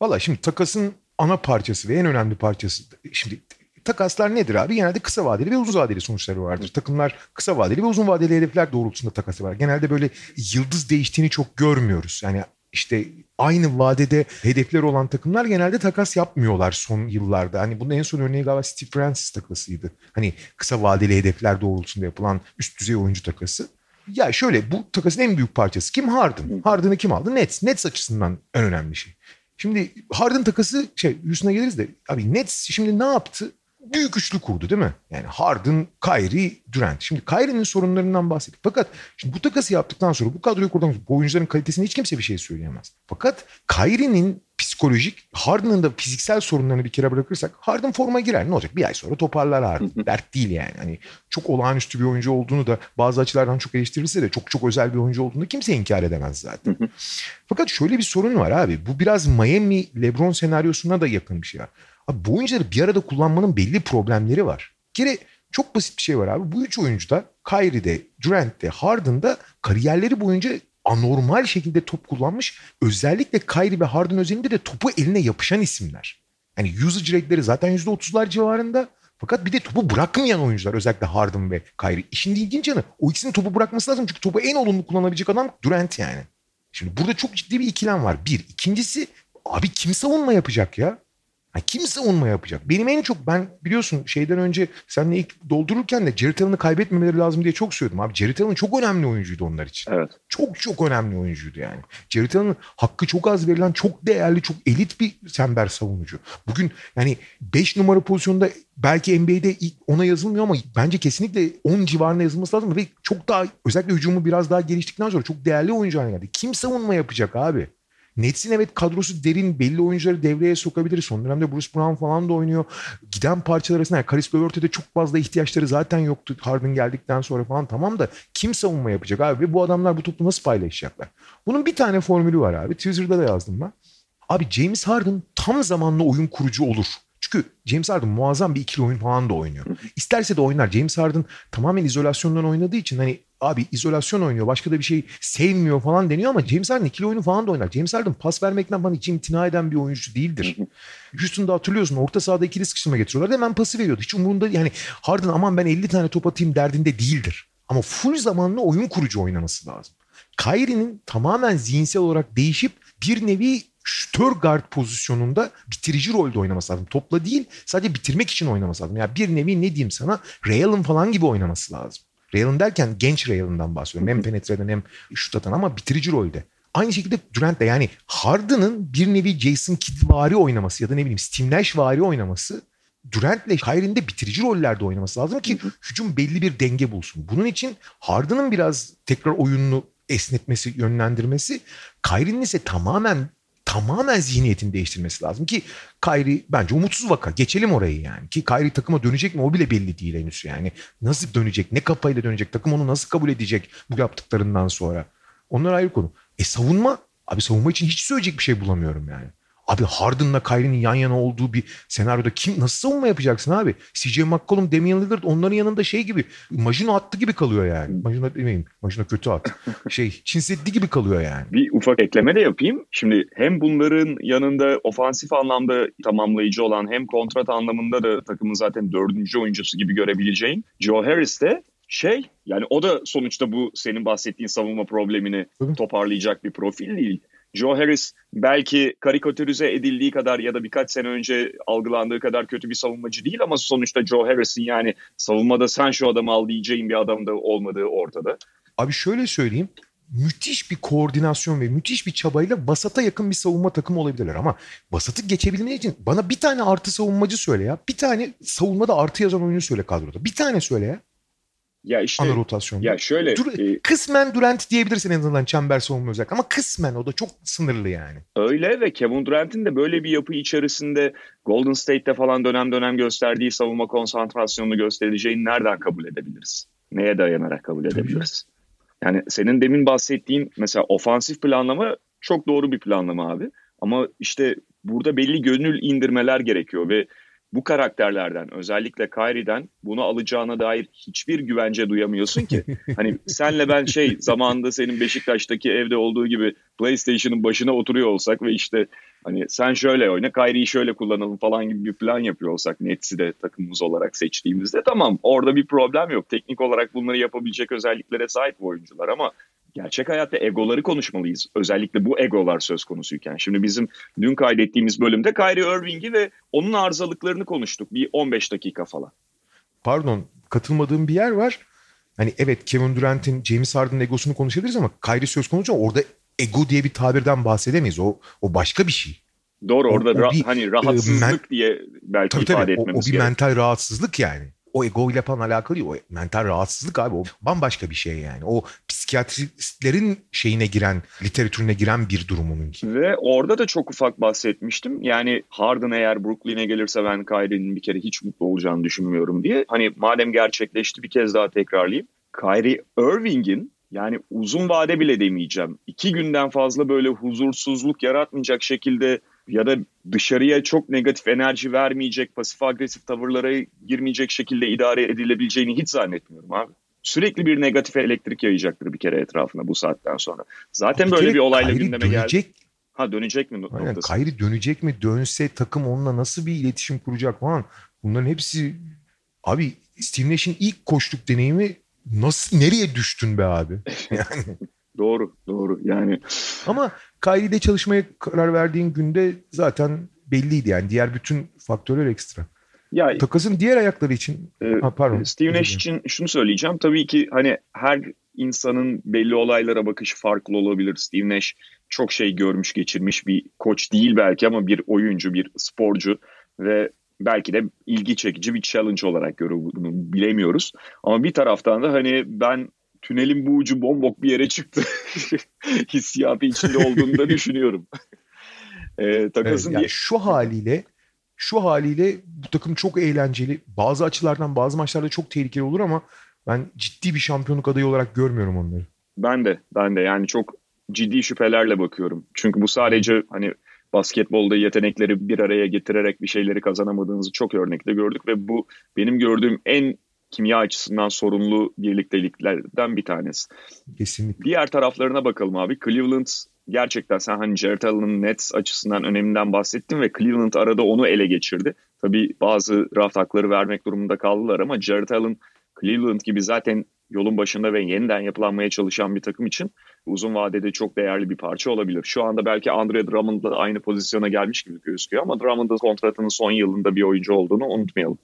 Valla şimdi takasın ana parçası ve en önemli parçası. Şimdi takaslar nedir abi? Genelde kısa vadeli ve uzun vadeli sonuçları vardır. Takımlar kısa vadeli ve uzun vadeli hedefler doğrultusunda takası var. Genelde böyle yıldız değiştiğini çok görmüyoruz. Yani işte aynı vadede hedefler olan takımlar genelde takas yapmıyorlar son yıllarda. Hani bunun en son örneği galiba Steve Francis takasıydı. Hani kısa vadeli hedefler doğrultusunda yapılan üst düzey oyuncu takası. Ya şöyle bu takasın en büyük parçası kim? Harden. Harden'ı kim aldı? Nets. Nets açısından en önemli şey. Şimdi Harden takası şey Houston'a geliriz de abi Nets şimdi ne yaptı? Büyük üçlü kurdu değil mi? Yani Harden, Kyrie, Durant. Şimdi Kyrie'nin sorunlarından bahsettik. Fakat şimdi bu takası yaptıktan sonra bu kadroyu kurduktan sonra bu oyuncuların kalitesine hiç kimse bir şey söyleyemez. Fakat Kyrie'nin psikolojik, Harden'ın da fiziksel sorunlarını bir kere bırakırsak Harden forma girer. Ne olacak? Bir ay sonra toparlar Harden. Dert değil yani. Hani çok olağanüstü bir oyuncu olduğunu da bazı açılardan çok eleştirilse de çok çok özel bir oyuncu olduğunu kimse inkar edemez zaten. Fakat şöyle bir sorun var abi. Bu biraz Miami LeBron senaryosuna da yakın bir şey var. Abi bu oyuncuları bir arada kullanmanın belli problemleri var. Bir kere çok basit bir şey var abi. Bu üç oyuncu da Kyrie'de, Durant'te, Harden'da kariyerleri boyunca anormal şekilde top kullanmış. Özellikle Kyrie ve Harden özelinde de topu eline yapışan isimler. Yani usage rate'leri zaten %30'lar civarında. Fakat bir de topu bırakmayan oyuncular özellikle Harden ve Kyrie. İşin ilginç yanı o ikisinin topu bırakması lazım. Çünkü topu en olumlu kullanabilecek adam Durant yani. Şimdi burada çok ciddi bir ikilem var. Bir. İkincisi abi kim savunma yapacak ya? Ha, kim savunma yapacak? Benim en çok ben biliyorsun şeyden önce seninle ilk doldururken de Jared Allen'ı kaybetmemeleri lazım diye çok söyledim. Abi Jared Allen çok önemli oyuncuydu onlar için. Evet. Çok çok önemli oyuncuydu yani. Jared Allen'ın hakkı çok az verilen çok değerli çok elit bir sember savunucu. Bugün yani 5 numara pozisyonda belki NBA'de ona yazılmıyor ama bence kesinlikle 10 civarında yazılması lazım. Ve çok daha özellikle hücumu biraz daha geliştikten sonra çok değerli oyuncu haline geldi. Kim savunma yapacak abi? Nets'in evet kadrosu derin belli oyuncuları devreye sokabilir. Son dönemde Bruce Brown falan da oynuyor. Giden parçalar arasında yani Karis Levert'e de çok fazla ihtiyaçları zaten yoktu Harden geldikten sonra falan tamam da kim savunma yapacak abi ve bu adamlar bu topu nasıl paylaşacaklar? Bunun bir tane formülü var abi. Twitter'da da yazdım ben. Abi James Harden tam zamanlı oyun kurucu olur. Çünkü James Harden muazzam bir ikili oyun falan da oynuyor. İsterse de oynar. James Harden tamamen izolasyondan oynadığı için hani abi izolasyon oynuyor. Başka da bir şey sevmiyor falan deniyor ama James Harden ikili oyunu falan da oynar. James Harden pas vermekten falan hiç imtina eden bir oyuncu değildir. Houston'da hatırlıyorsun orta sahada ikili sıkıştırma getiriyorlar. Hemen pası veriyordu. Hiç umurunda yani Harden aman ben 50 tane top atayım derdinde değildir. Ama full zamanlı oyun kurucu oynaması lazım. Kyrie'nin tamamen zihinsel olarak değişip bir nevi şütör guard pozisyonunda bitirici rolde oynaması lazım. Topla değil sadece bitirmek için oynaması lazım. Yani bir nevi ne diyeyim sana Ray Allen falan gibi oynaması lazım. Ray Allen derken genç Ray Allen'dan bahsediyorum. Hem penetre eden hem şut atan ama bitirici rolde. Aynı şekilde Durant de yani Harden'ın bir nevi Jason Kidd-vari oynaması ya da ne bileyim Steve Nash-vari oynaması Durant ile Kyrie'nin de bitirici rollerde oynaması lazım ki hücum belli bir denge bulsun. Bunun için Harden'ın biraz tekrar oyununu esnetmesi, yönlendirmesi, Kyrie'nin ise tamamen tamamen zihniyetini değiştirmesi lazım ki Kyrie bence umutsuz vaka. Geçelim orayı yani. Ki Kyrie takıma dönecek mi o bile belli değil henüz yani. Nasıl dönecek? Ne kafayla dönecek? Takım onu nasıl kabul edecek bu yaptıklarından sonra? Onlar ayrı konu. E savunma? Abi savunma için hiç söyleyecek bir şey bulamıyorum yani. Abi Harden'la Kyrie'nin yan yana olduğu bir senaryoda kim nasıl savunma yapacaksın abi? CJ McCollum, Damian Lillard onların yanında şey gibi Majino attı gibi kalıyor yani. Majino demeyeyim. Majino kötü at. Şey Çin Seddi gibi kalıyor yani. Bir ufak ekleme de yapayım. Şimdi hem bunların yanında ofansif anlamda tamamlayıcı olan hem kontrat anlamında da takımın zaten dördüncü oyuncusu gibi görebileceğin Joe Harris de şey yani o da sonuçta bu senin bahsettiğin savunma problemini toparlayacak bir profil değil. Joe Harris belki karikatürize edildiği kadar ya da birkaç sene önce algılandığı kadar kötü bir savunmacı değil ama sonuçta Joe Harris'in yani savunmada sen şu adamı al diyeceğin bir adam da olmadığı ortada. Abi şöyle söyleyeyim. Müthiş bir koordinasyon ve müthiş bir çabayla Basat'a yakın bir savunma takımı olabilirler ama Basat'ı geçebilmek için bana bir tane artı savunmacı söyle ya. Bir tane savunmada artı yazan oyuncu söyle kadroda. Bir tane söyle ya. Ya işte ana rotasyon. Ya şöyle Dur, e, kısmen Durant diyebilirsin en azından çember savunma özellikle ama kısmen o da çok sınırlı yani. öyle ve Kevin Durant'in de böyle bir yapı içerisinde Golden State'te falan dönem dönem gösterdiği savunma konsantrasyonunu göstereceğini nereden kabul edebiliriz? Neye dayanarak kabul edebiliriz? Yani senin demin bahsettiğin mesela ofansif planlama çok doğru bir planlama abi. Ama işte burada belli gönül indirmeler gerekiyor ve bu karakterlerden özellikle Kyrie'den bunu alacağına dair hiçbir güvence duyamıyorsun ki. Hani senle ben şey zamanında senin Beşiktaş'taki evde olduğu gibi PlayStation'ın başına oturuyor olsak ve işte hani sen şöyle oyna Kyrie'yi şöyle kullanalım falan gibi bir plan yapıyor olsak Nets'i de takımımız olarak seçtiğimizde tamam orada bir problem yok. Teknik olarak bunları yapabilecek özelliklere sahip oyuncular ama gerçek hayatta egoları konuşmalıyız. Özellikle bu egolar söz konusuyken. Şimdi bizim dün kaydettiğimiz bölümde Kyrie Irving'i ve onun arızalıklarını konuştuk. Bir 15 dakika falan. Pardon katılmadığım bir yer var. Hani evet Kevin Durant'in James Harden'ın egosunu konuşabiliriz ama Kyrie söz konusu orada ego diye bir tabirden bahsedemeyiz. O, o başka bir şey. Doğru O- orada o ra- bir, hani rahatsızlık men- diye belki Tabii ifade tabii o, o etmemiz bir gerekiyor. mental rahatsızlık yani. O ego ile falan alakalı değil. O mental rahatsızlık abi. O bambaşka bir şey yani. O psikiyatristlerin şeyine giren, literatürüne giren bir durum onunki. Ve orada da çok ufak bahsetmiştim. Yani Harden eğer Brooklyn'e gelirse ben Kyrie'nin bir kere hiç mutlu olacağını düşünmüyorum diye. Hani madem gerçekleşti bir kez daha tekrarlayayım. Kyrie Irving'in yani uzun vade bile demeyeceğim. iki günden fazla böyle huzursuzluk yaratmayacak şekilde ya da dışarıya çok negatif enerji vermeyecek, pasif agresif tavırlara girmeyecek şekilde idare edilebileceğini hiç zannetmiyorum abi. Sürekli bir negatif elektrik yayacaktır bir kere etrafına bu saatten sonra. Zaten Bir böyle bir olayla gündeme geldi. dönecek, Ha dönecek mi Aynen, noktası? Dönecek mi? Dönse takım onunla nasıl bir iletişim kuracak falan. Bunların hepsi... Abi Steve Nash'in ilk koştuk deneyimi nasıl nereye düştün be abi? Yani Doğru, doğru. Yani ama Kyrie'de çalışmaya karar verdiğin günde zaten belliydi yani. Diğer bütün faktörler ekstra. ya Takasın diğer ayakları için e, ha, pardon. Steve Nash için şunu söyleyeceğim. Tabii ki hani her insanın belli olaylara bakışı farklı olabilir. Steve Nash çok şey görmüş geçirmiş bir koç değil belki ama bir oyuncu, bir sporcu ve belki de ilgi çekici bir challenge olarak görüyor bunu bilemiyoruz. Ama bir taraftan da hani ben tünelin bu ucu bombok bir yere çıktı hissiyatı içinde olduğunu da düşünüyorum. e, Evet, takasın yani diye şu haliyle şu haliyle bu takım çok eğlenceli. Bazı açılardan bazı maçlarda çok tehlikeli olur ama ben ciddi bir şampiyonluk adayı olarak görmüyorum onları. Ben de ben de yani çok ciddi şüphelerle bakıyorum. Çünkü bu sadece hani basketbolda yetenekleri bir araya getirerek bir şeyleri kazanamadığınızı çok örnekte gördük ve bu benim gördüğüm en kimya açısından sorunlu birlikteliklerden bir tanesi. Kesinlikle. Diğer taraflarına bakalım abi. Cleveland gerçekten sen hani Jared Allen'ın Nets açısından öneminden bahsettin ve Cleveland arada onu ele geçirdi. Tabii bazı draft hakları vermek durumunda kaldılar ama Jared Allen Cleveland gibi zaten yolun başında ve yeniden yapılanmaya çalışan bir takım için uzun vadede çok değerli bir parça olabilir. Şu anda belki Andre Drummond'la aynı pozisyona gelmiş gibi gözüküyor ama Drummond'ın kontratının son yılında bir oyuncu olduğunu unutmayalım.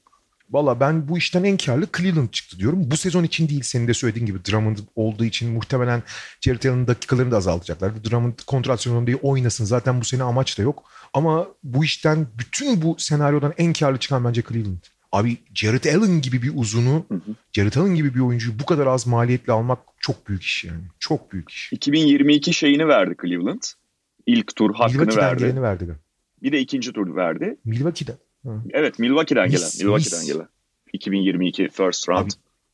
Valla ben bu işten en karlı Cleveland çıktı diyorum. Bu sezon için değil senin de söylediğin gibi Drummond olduğu için muhtemelen Jared Allen'ın dakikalarını da azaltacaklar. Drummond kontrat sezonu diye oynasın. Zaten bu sene amaç da yok. Ama bu işten bütün bu senaryodan en karlı çıkan bence Cleveland. Abi Jared Allen gibi bir uzunu, Hı hı. Jared Allen gibi bir oyuncuyu bu kadar az maliyetle almak çok büyük iş yani. Çok büyük iş. 2022 şeyini verdi Cleveland. ilk tur hakkını Milwaukee'den verdi. geleni verdi. Bir de ikinci tur verdi. Milwaukee'den. Evet Milwaukee'den gelen. Mis, Milwaukee'den mis. gelen. 2022 first round. Abi,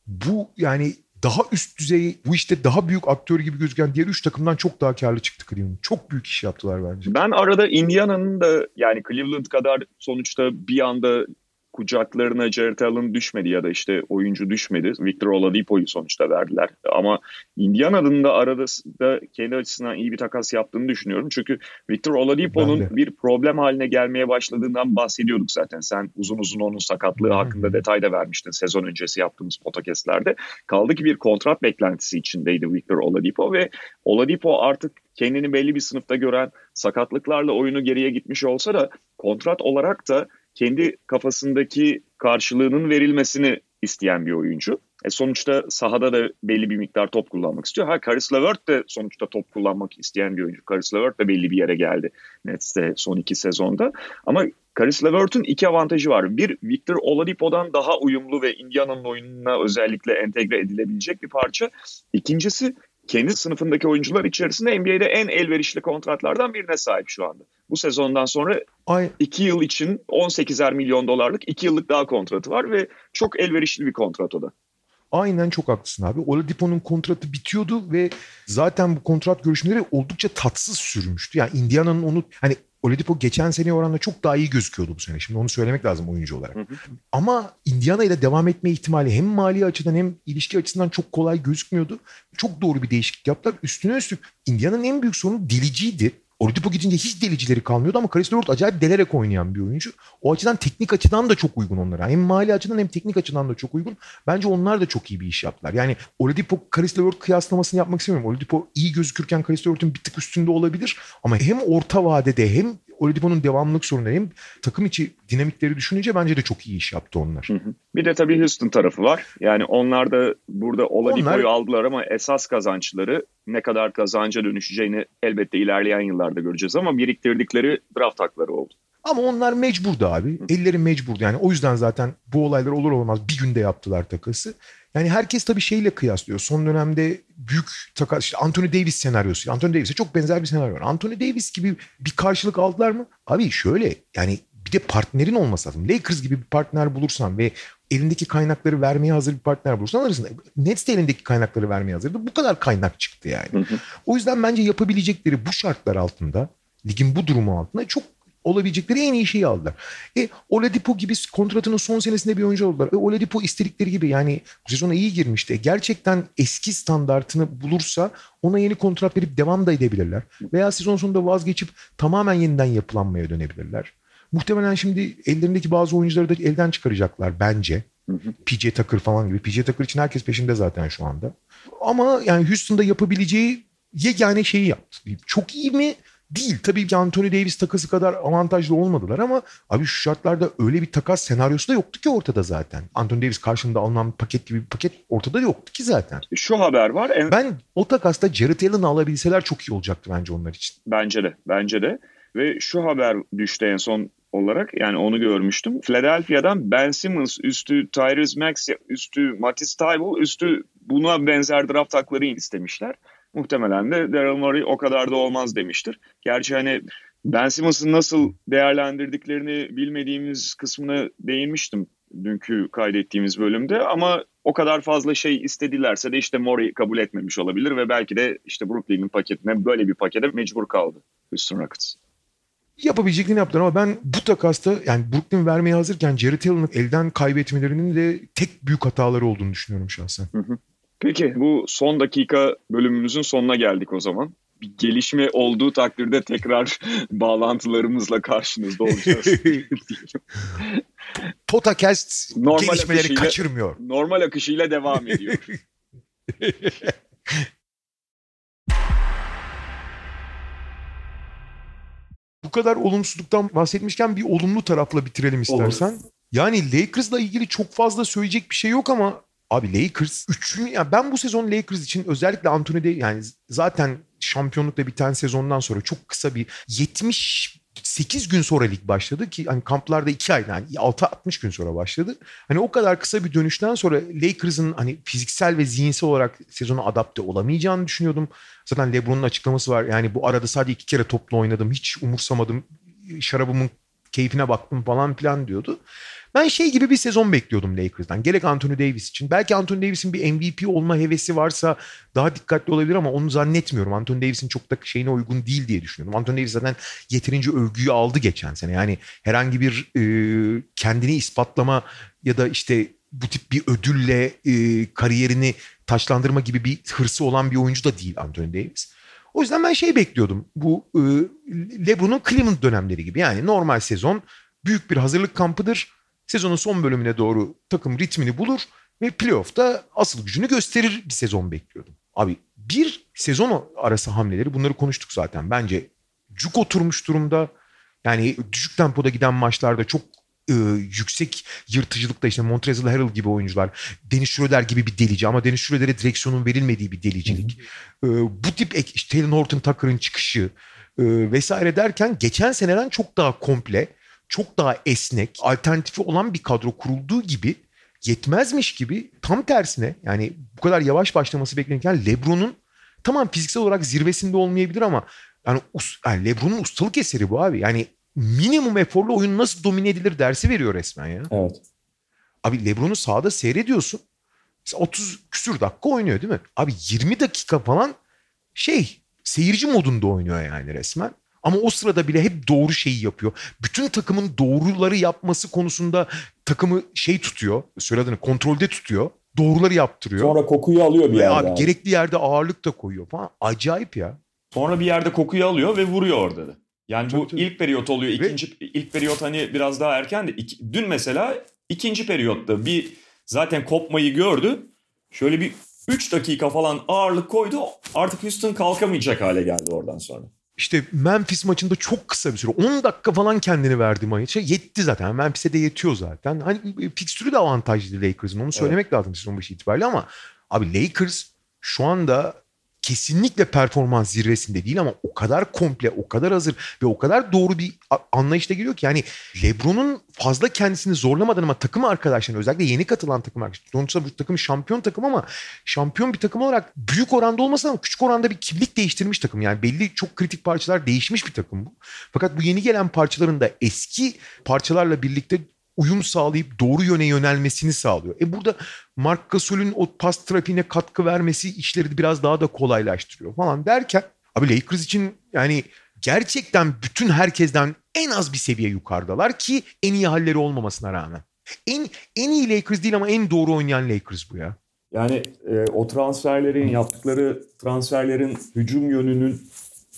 Bu yani daha üst düzey bu işte daha büyük aktör gibi gözüken diğer üç takımdan çok daha karlı çıktı Cleveland. Çok büyük iş yaptılar bence. Ben arada Indiana'nın da yani Cleveland kadar sonuçta bir anda kucaklarına Jared Allen düşmedi ya da işte oyuncu düşmedi. Victor Oladipo'yu sonuçta verdiler. Ama Indiana'nın da arada da kendi açısından iyi bir takas yaptığını düşünüyorum. Çünkü Victor Oladipo'nun bir problem haline gelmeye başladığından bahsediyorduk zaten. Sen uzun uzun onun sakatlığı hı. hakkında detay da vermiştin sezon öncesi yaptığımız podcastlerde. Kaldı ki bir kontrat beklentisi içindeydi Victor Oladipo ve Oladipo artık kendini belli bir sınıfta gören sakatlıklarla oyunu geriye gitmiş olsa da kontrat olarak da kendi kafasındaki karşılığının verilmesini isteyen bir oyuncu. E sonuçta sahada da belli bir miktar top kullanmak istiyor. Ha Karis LeVert de sonuçta top kullanmak isteyen bir oyuncu. Karis LeVert de belli bir yere geldi Nets'te son iki sezonda. Ama Karis LeVert'ün iki avantajı var. Bir, Victor Oladipo'dan daha uyumlu ve Indiana'nın oyununa özellikle entegre edilebilecek bir parça. İkincisi kendi sınıfındaki oyuncular içerisinde NBA'de en elverişli kontratlardan birine sahip şu anda. Bu sezondan sonra Ay, 2 yıl için 18'er milyon dolarlık 2 yıllık daha kontratı var ve çok elverişli bir kontrat o da. aynen çok haklısın abi. Oladipo'nun kontratı bitiyordu ve zaten bu kontrat görüşmeleri oldukça tatsız sürmüştü. Yani Indiana'nın onu hani Oladipo geçen seneye oranla çok daha iyi gözüküyordu bu sene. Şimdi onu söylemek lazım oyuncu olarak. Hı hı. Ama Indiana ile devam etme ihtimali hem mali açıdan hem ilişki açısından çok kolay gözükmüyordu. Çok doğru bir değişiklik yaptılar. Üstüne üstlük Indiana'nın en büyük sorunu deliciydi. Oladipo gidince hiç delicileri kalmıyordu ama Karis LeVert acayip delerek oynayan bir oyuncu. O açıdan teknik açıdan da çok uygun onlara. Hem mali açıdan hem teknik açıdan da çok uygun. Bence onlar da çok iyi bir iş yaptılar. Yani Oladipo Karis LeVert kıyaslamasını yapmak istemiyorum. Oladipo iyi gözükürken Karis LeVert'in bir tık üstünde olabilir. Ama hem orta vadede hem Oladipo'nun devamlılık sorunları hem takım içi dinamikleri düşününce bence de çok iyi iş yaptı onlar. Hı hı. Bir de tabii Houston tarafı var. Yani onlar da burada Oladipo'yu Onlar- aldılar ama esas kazançları ne kadar kazanca dönüşeceğini elbette ilerleyen yıllarda göreceğiz ama biriktirdikleri draft hakları oldu. Ama onlar mecburdu abi. Elleri mecburdu. Yani o yüzden zaten bu olaylar olur olmaz bir günde yaptılar takası. Yani herkes tabii şeyle kıyaslıyor. Son dönemde büyük takas, işte Anthony Davis senaryosu. Anthony Davis'e çok benzer bir senaryo var. Anthony Davis gibi bir karşılık aldılar mı? Abi şöyle yani bir de partnerin olması lazım. Lakers gibi bir partner bulursan ve elindeki kaynakları vermeye hazır bir partner bulursan alırsın. Nets de elindeki kaynakları vermeye hazırdı. Bu kadar kaynak çıktı yani. O yüzden bence yapabilecekleri bu şartlar altında, ligin bu durumu altında çok olabilecekleri en iyi şeyi aldılar. E Oladipo gibi kontratının son senesinde bir oyuncu oldular. E Oladipo istedikleri gibi yani bu sezona iyi girmişti. Gerçekten eski standartını bulursa ona yeni kontrat verip devam da edebilirler. Veya sezon sonunda vazgeçip tamamen yeniden yapılanmaya dönebilirler. Muhtemelen şimdi ellerindeki bazı oyuncuları da elden çıkaracaklar bence. PJ Tucker falan gibi. PJ Tucker için herkes peşinde zaten şu anda. Ama yani Houston'da yapabileceği yegane şeyi yaptı. Çok iyi mi? Değil. Tabii ki Anthony Davis takası kadar avantajlı olmadılar ama abi şu şartlarda öyle bir takas senaryosu da yoktu ki ortada zaten. Anthony Davis karşında alınan paket gibi bir paket ortada yoktu ki zaten. Şu haber var. En, Ben o takasta Jared Allen'ı alabilseler çok iyi olacaktı bence onlar için. Bence de, bence de. Ve şu haber düştü en son olarak yani onu görmüştüm. Philadelphia'dan Ben Simmons üstü Tyrese Maxey üstü Matisse Thybulle üstü buna benzer draft hakları istemişler. Muhtemelen de Daryl Morey o kadar da olmaz demiştir. Gerçi hani Ben Simmons'ı nasıl değerlendirdiklerini bilmediğimiz kısmına değinmiştim dünkü kaydettiğimiz bölümde ama o kadar fazla şey istedilerse de işte Morey kabul etmemiş olabilir ve belki de işte Brooklyn'in paketine böyle bir pakete mecbur kaldı Houston Rockets. Yapabileceklerini yaptılar ama ben bu takasta yani Brooklyn vermeye hazırken Jared Allen'ı elden kaybetmelerinin de tek büyük hataları olduğunu düşünüyorum şahsen. Peki bu son dakika bölümümüzün sonuna geldik o zaman. Bir gelişme olduğu takdirde tekrar bağlantılarımızla karşınızda olacağız. Potacast Normal gelişmeleri akışıyla- kaçırmıyor. Normal akışıyla devam ediyor. Bu kadar olumsuzluktan bahsetmişken bir olumlu tarafla bitirelim istersen. Yani Lakers'la ilgili çok fazla söyleyecek bir şey yok ama abi Lakers üçüncü ya ben bu sezon Lakers için özellikle Anthony Davis yani zaten şampiyonlukla biten sezondan sonra çok kısa bir 70 8 gün sonra lig başladı ki hani kamplarda 2 ay yani 6-60 gün sonra başladı. Hani o kadar kısa bir dönüşten sonra Lakers'ın hani fiziksel ve zihinsel olarak sezona adapte olamayacağını düşünüyordum. Zaten LeBron'un açıklaması var. Yani bu arada sadece iki kere topla oynadım. Hiç umursamadım. Şarabımın keyfine baktım falan filan diyordu. Ben şey gibi bir sezon bekliyordum Lakers'dan. Gerek Anthony Davis için. Belki Anthony Davis'in bir MVP olma hevesi varsa daha dikkatli olabilir ama onu zannetmiyorum. Anthony Davis'in çok da şeyine uygun değil diye düşünüyorum. Anthony Davis zaten yeterince övgüyü aldı geçen sene. Yani herhangi bir e, kendini ispatlama ya da işte bu tip bir ödülle e, kariyerini taşlandırma gibi bir hırsı olan bir oyuncu da değil Anthony Davis. O yüzden ben şey bekliyordum. Bu e, LeBron'un Cleveland dönemleri gibi. Yani normal sezon büyük bir hazırlık kampıdır. Sezonun son bölümüne doğru takım ritmini bulur ve playoff'ta asıl gücünü gösterir bir sezon bekliyordum. Abi bir sezon arası hamleleri bunları konuştuk zaten. Bence cuk oturmuş durumda. Yani düşük tempoda giden maçlarda çok e, yüksek yırtıcılıkta işte Montrezl Harrell gibi oyuncular, Dennis Schroeder gibi bir delici ama Dennis Schroeder'e direksiyonun verilmediği bir delicilik. E, bu tip ek, işte Taylor Horton Tucker'ın çıkışı e, vesaire derken geçen seneden çok daha komple, çok daha esnek, alternatifi olan bir kadro kurulduğu gibi yetmezmiş gibi tam tersine yani bu kadar yavaş başlaması beklenirken LeBron'un tamam fiziksel olarak zirvesinde olmayabilir ama yani, yani LeBron'un ustalık eseri bu abi. Yani minimum eforlu oyun nasıl domine edilir dersi veriyor resmen ya. Evet. Abi Lebron'u sahada seyrediyorsun. 30 küsür dakika oynuyor değil mi? Abi 20 dakika falan şey seyirci modunda oynuyor yani resmen. Ama o sırada bile hep doğru şeyi yapıyor. Bütün takımın doğruları yapması konusunda takımı şey tutuyor. Söylediğini kontrolde tutuyor. Doğruları yaptırıyor. Sonra kokuyu alıyor bir Ve yerde. abi, abi. gerekli yerde ağırlık da koyuyor falan. Acayip ya. Sonra bir yerde kokuyu alıyor ve vuruyor orada da. Yani bu Tabii, tabii. ilk periyot oluyor. Ve- İkinci ilk periyot hani biraz daha erken de iki- dün mesela ikinci periyotta bir zaten kopmayı gördü. Şöyle bir 3 dakika falan ağırlık koydu. Artık Houston kalkamayacak hale geldi oradan sonra. İşte Memphis maçında çok kısa bir süre 10 dakika falan kendini verdi maça. Yetti zaten. Memphis'e de yetiyor zaten. Hani fikstürü de avantajlı Lakers'ın. Onu söylemek lazım sezon başı itibariyle ama abi Lakers şu anda kesinlikle performans zirvesinde değil ama o kadar komple, o kadar hazır ve o kadar doğru bir a- anlayışla geliyor ki yani LeBron'un fazla kendisini zorlamadan ama takım arkadaşlarına özellikle yeni katılan takım arkadaşlar. Sonuçta bu takım şampiyon takım ama şampiyon bir takım olarak büyük oranda olmasa ama küçük oranda bir kimlik değiştirmiş takım. Yani belli çok kritik parçalar değişmiş bir takım bu. Fakat bu yeni gelen parçaların da eski parçalarla birlikte uyum sağlayıp doğru yöne yönelmesini sağlıyor. E burada Mark Gasol'ün o pas trafiğine katkı vermesi işleri biraz daha da kolaylaştırıyor falan derken abi Lakers için yani gerçekten bütün herkesten en az bir seviye yukarıdalar ki en iyi halleri olmamasına rağmen. En en iyi Lakers değil ama en doğru oynayan Lakers bu ya. Yani e, o transferlerin yaptıkları transferlerin hücum yönünün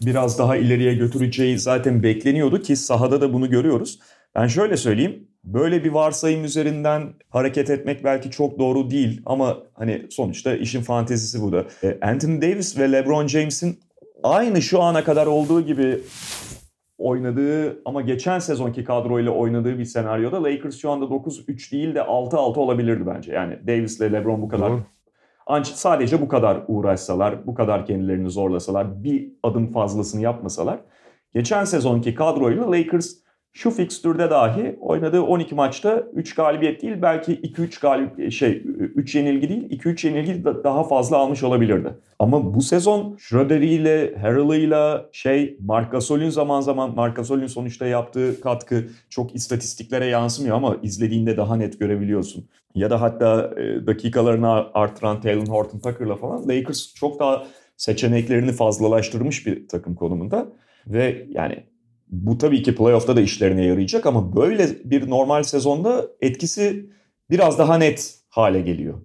biraz daha ileriye götüreceği zaten bekleniyordu ki sahada da bunu görüyoruz. Ben şöyle söyleyeyim. Böyle bir varsayım üzerinden hareket etmek belki çok doğru değil ama hani sonuçta işin fantezisi bu da. E, Anthony Davis ve LeBron James'in aynı şu ana kadar olduğu gibi oynadığı ama geçen sezonki kadroyla oynadığı bir senaryoda Lakers şu anda 9-3 değil de 6-6 olabilirdi bence. Yani Davis ile LeBron bu kadar Doğru. ancak sadece bu kadar uğraşsalar, bu kadar kendilerini zorlasalar, bir adım fazlasını yapmasalar geçen sezonki kadroyla Lakers şu fikstürde dahi oynadığı 12 maçta 3 galibiyet değil belki 2-3 galip şey 3 yenilgi değil 2-3 yenilgi da- daha fazla almış olabilirdi. Ama bu sezon Schroeder'iyle, Harrell'ıyla şey Marc Gasol'ün zaman zaman Marc Gasol'ün sonuçta yaptığı katkı çok istatistiklere yansımıyor ama izlediğinde daha net görebiliyorsun. Ya da hatta e, dakikalarını artıran Taylor Horton Tucker'la falan Lakers çok daha seçeneklerini fazlalaştırmış bir takım konumunda. Ve yani bu tabii ki playoff'ta da işlerine yarayacak ama böyle bir normal sezonda etkisi biraz daha net hale geliyor.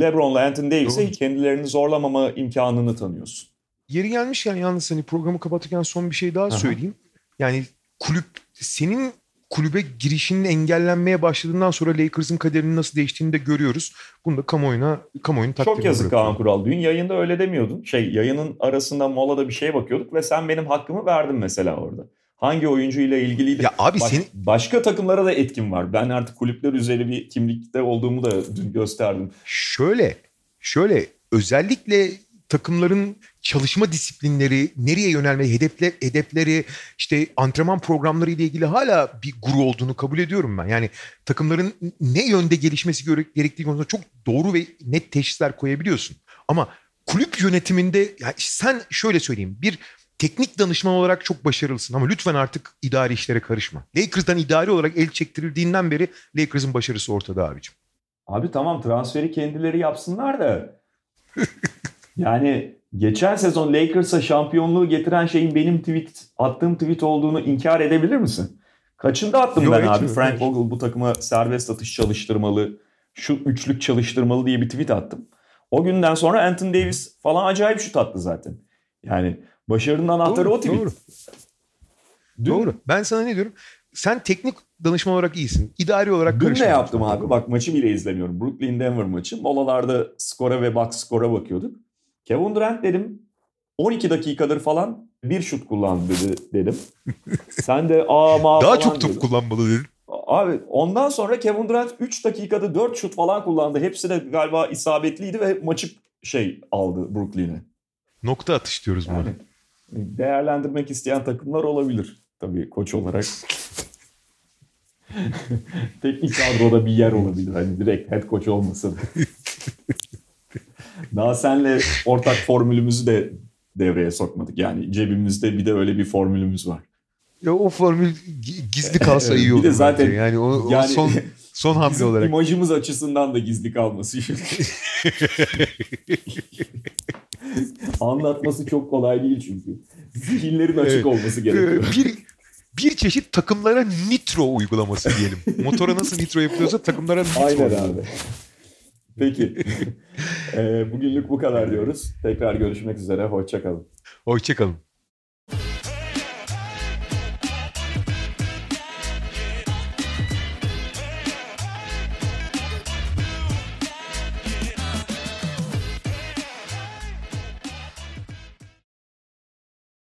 LeBron'la Anthony Davis'e kendilerini zorlamama imkanını tanıyorsun. Yeri gelmişken yalnız hani programı kapatırken son bir şey daha söyleyeyim. Yani kulüp senin kulübe girişinin engellenmeye başladığından sonra Lakers'ın kaderinin nasıl değiştiğini de görüyoruz. Bunu da kamuoyuna kamuoyunun Çok takdirine yazık bırakıyorum. Kaan Kural. Dün yayında öyle demiyordun. Şey yayının arasında molada bir şeye bakıyorduk ve sen benim hakkımı verdin mesela orada. Hangi oyuncuyla ilgiliydi? Ya abi Baş- senin Başka takımlara da etkim var. Ben artık kulüpler üzeri bir kimlikte olduğumu da dün gösterdim. Şöyle, şöyle özellikle takımların çalışma disiplinleri, nereye yönelmeyi, hedefler, hedefleri, işte antrenman programları ile ilgili hala bir guru olduğunu kabul ediyorum ben. Yani takımların ne yönde gelişmesi gerektiği konusunda çok doğru ve net teşhisler koyabiliyorsun. Ama kulüp yönetiminde yani sen şöyle söyleyeyim bir teknik danışman olarak çok başarılısın ama lütfen artık idari işlere karışma. Lakers'dan idari olarak el çektirildiğinden beri Lakers'ın başarısı ortada abicim. Abi tamam transferi kendileri yapsınlar da yani geçen sezon Lakers'a şampiyonluğu getiren şeyin benim tweet attığım tweet olduğunu inkar edebilir misin? Kaçında attım Yok, ben abi? yok, Frank. Vogel bu takıma serbest atış çalıştırmalı, şu üçlük çalıştırmalı diye bir tweet attım. O günden sonra Anthony Davis falan acayip şut attı zaten. Yani başarının anahtarı Doğru, o tweet. doğru. Dün, Doğru. Ben sana ne diyorum? Sen teknik danışman olarak iyisin. İdari olarak Dün ne yaptım abi? Bak maçı bile izlemiyorum. Brooklyn Denver maçı. Molalarda skora ve box skora bakıyorduk. Kevin Durant dedim 12 dakikadır falan bir şut kullandı dedi, dedim. Sen de aa ma Daha çok top kullanmalı dedin. Abi ondan sonra Kevin Durant 3 dakikada 4 şut falan kullandı. Hepsi de galiba isabetliydi ve maçı şey aldı Brooklyn'e. Nokta atış diyoruz buna. Değerlendirmek isteyen takımlar olabilir tabii koç olarak. Teknik kadroda bir yer olabilir. Hani direkt head coach olmasın. Daha senle ortak formülümüzü de devreye sokmadık. Yani cebimizde bir de öyle bir formülümüz var. Ya o formül gi- gizli kalsa iyi Bir olur. de zaten bence. yani o, o yani son son hamle olarak. imajımız açısından da gizli kalması. Anlatması çok kolay değil çünkü. Zihinlerin açık Evet. olması gerekiyor. Ee, bir bir çeşit takımlara nitro uygulaması diyelim. Motora nasıl nitro yapılıyorsa takımlara nitro. Aynen abi. Peki. Ee, bugünlük bu kadar diyoruz. Tekrar görüşmek üzere. Hoşçakalın. Hoşçakalın.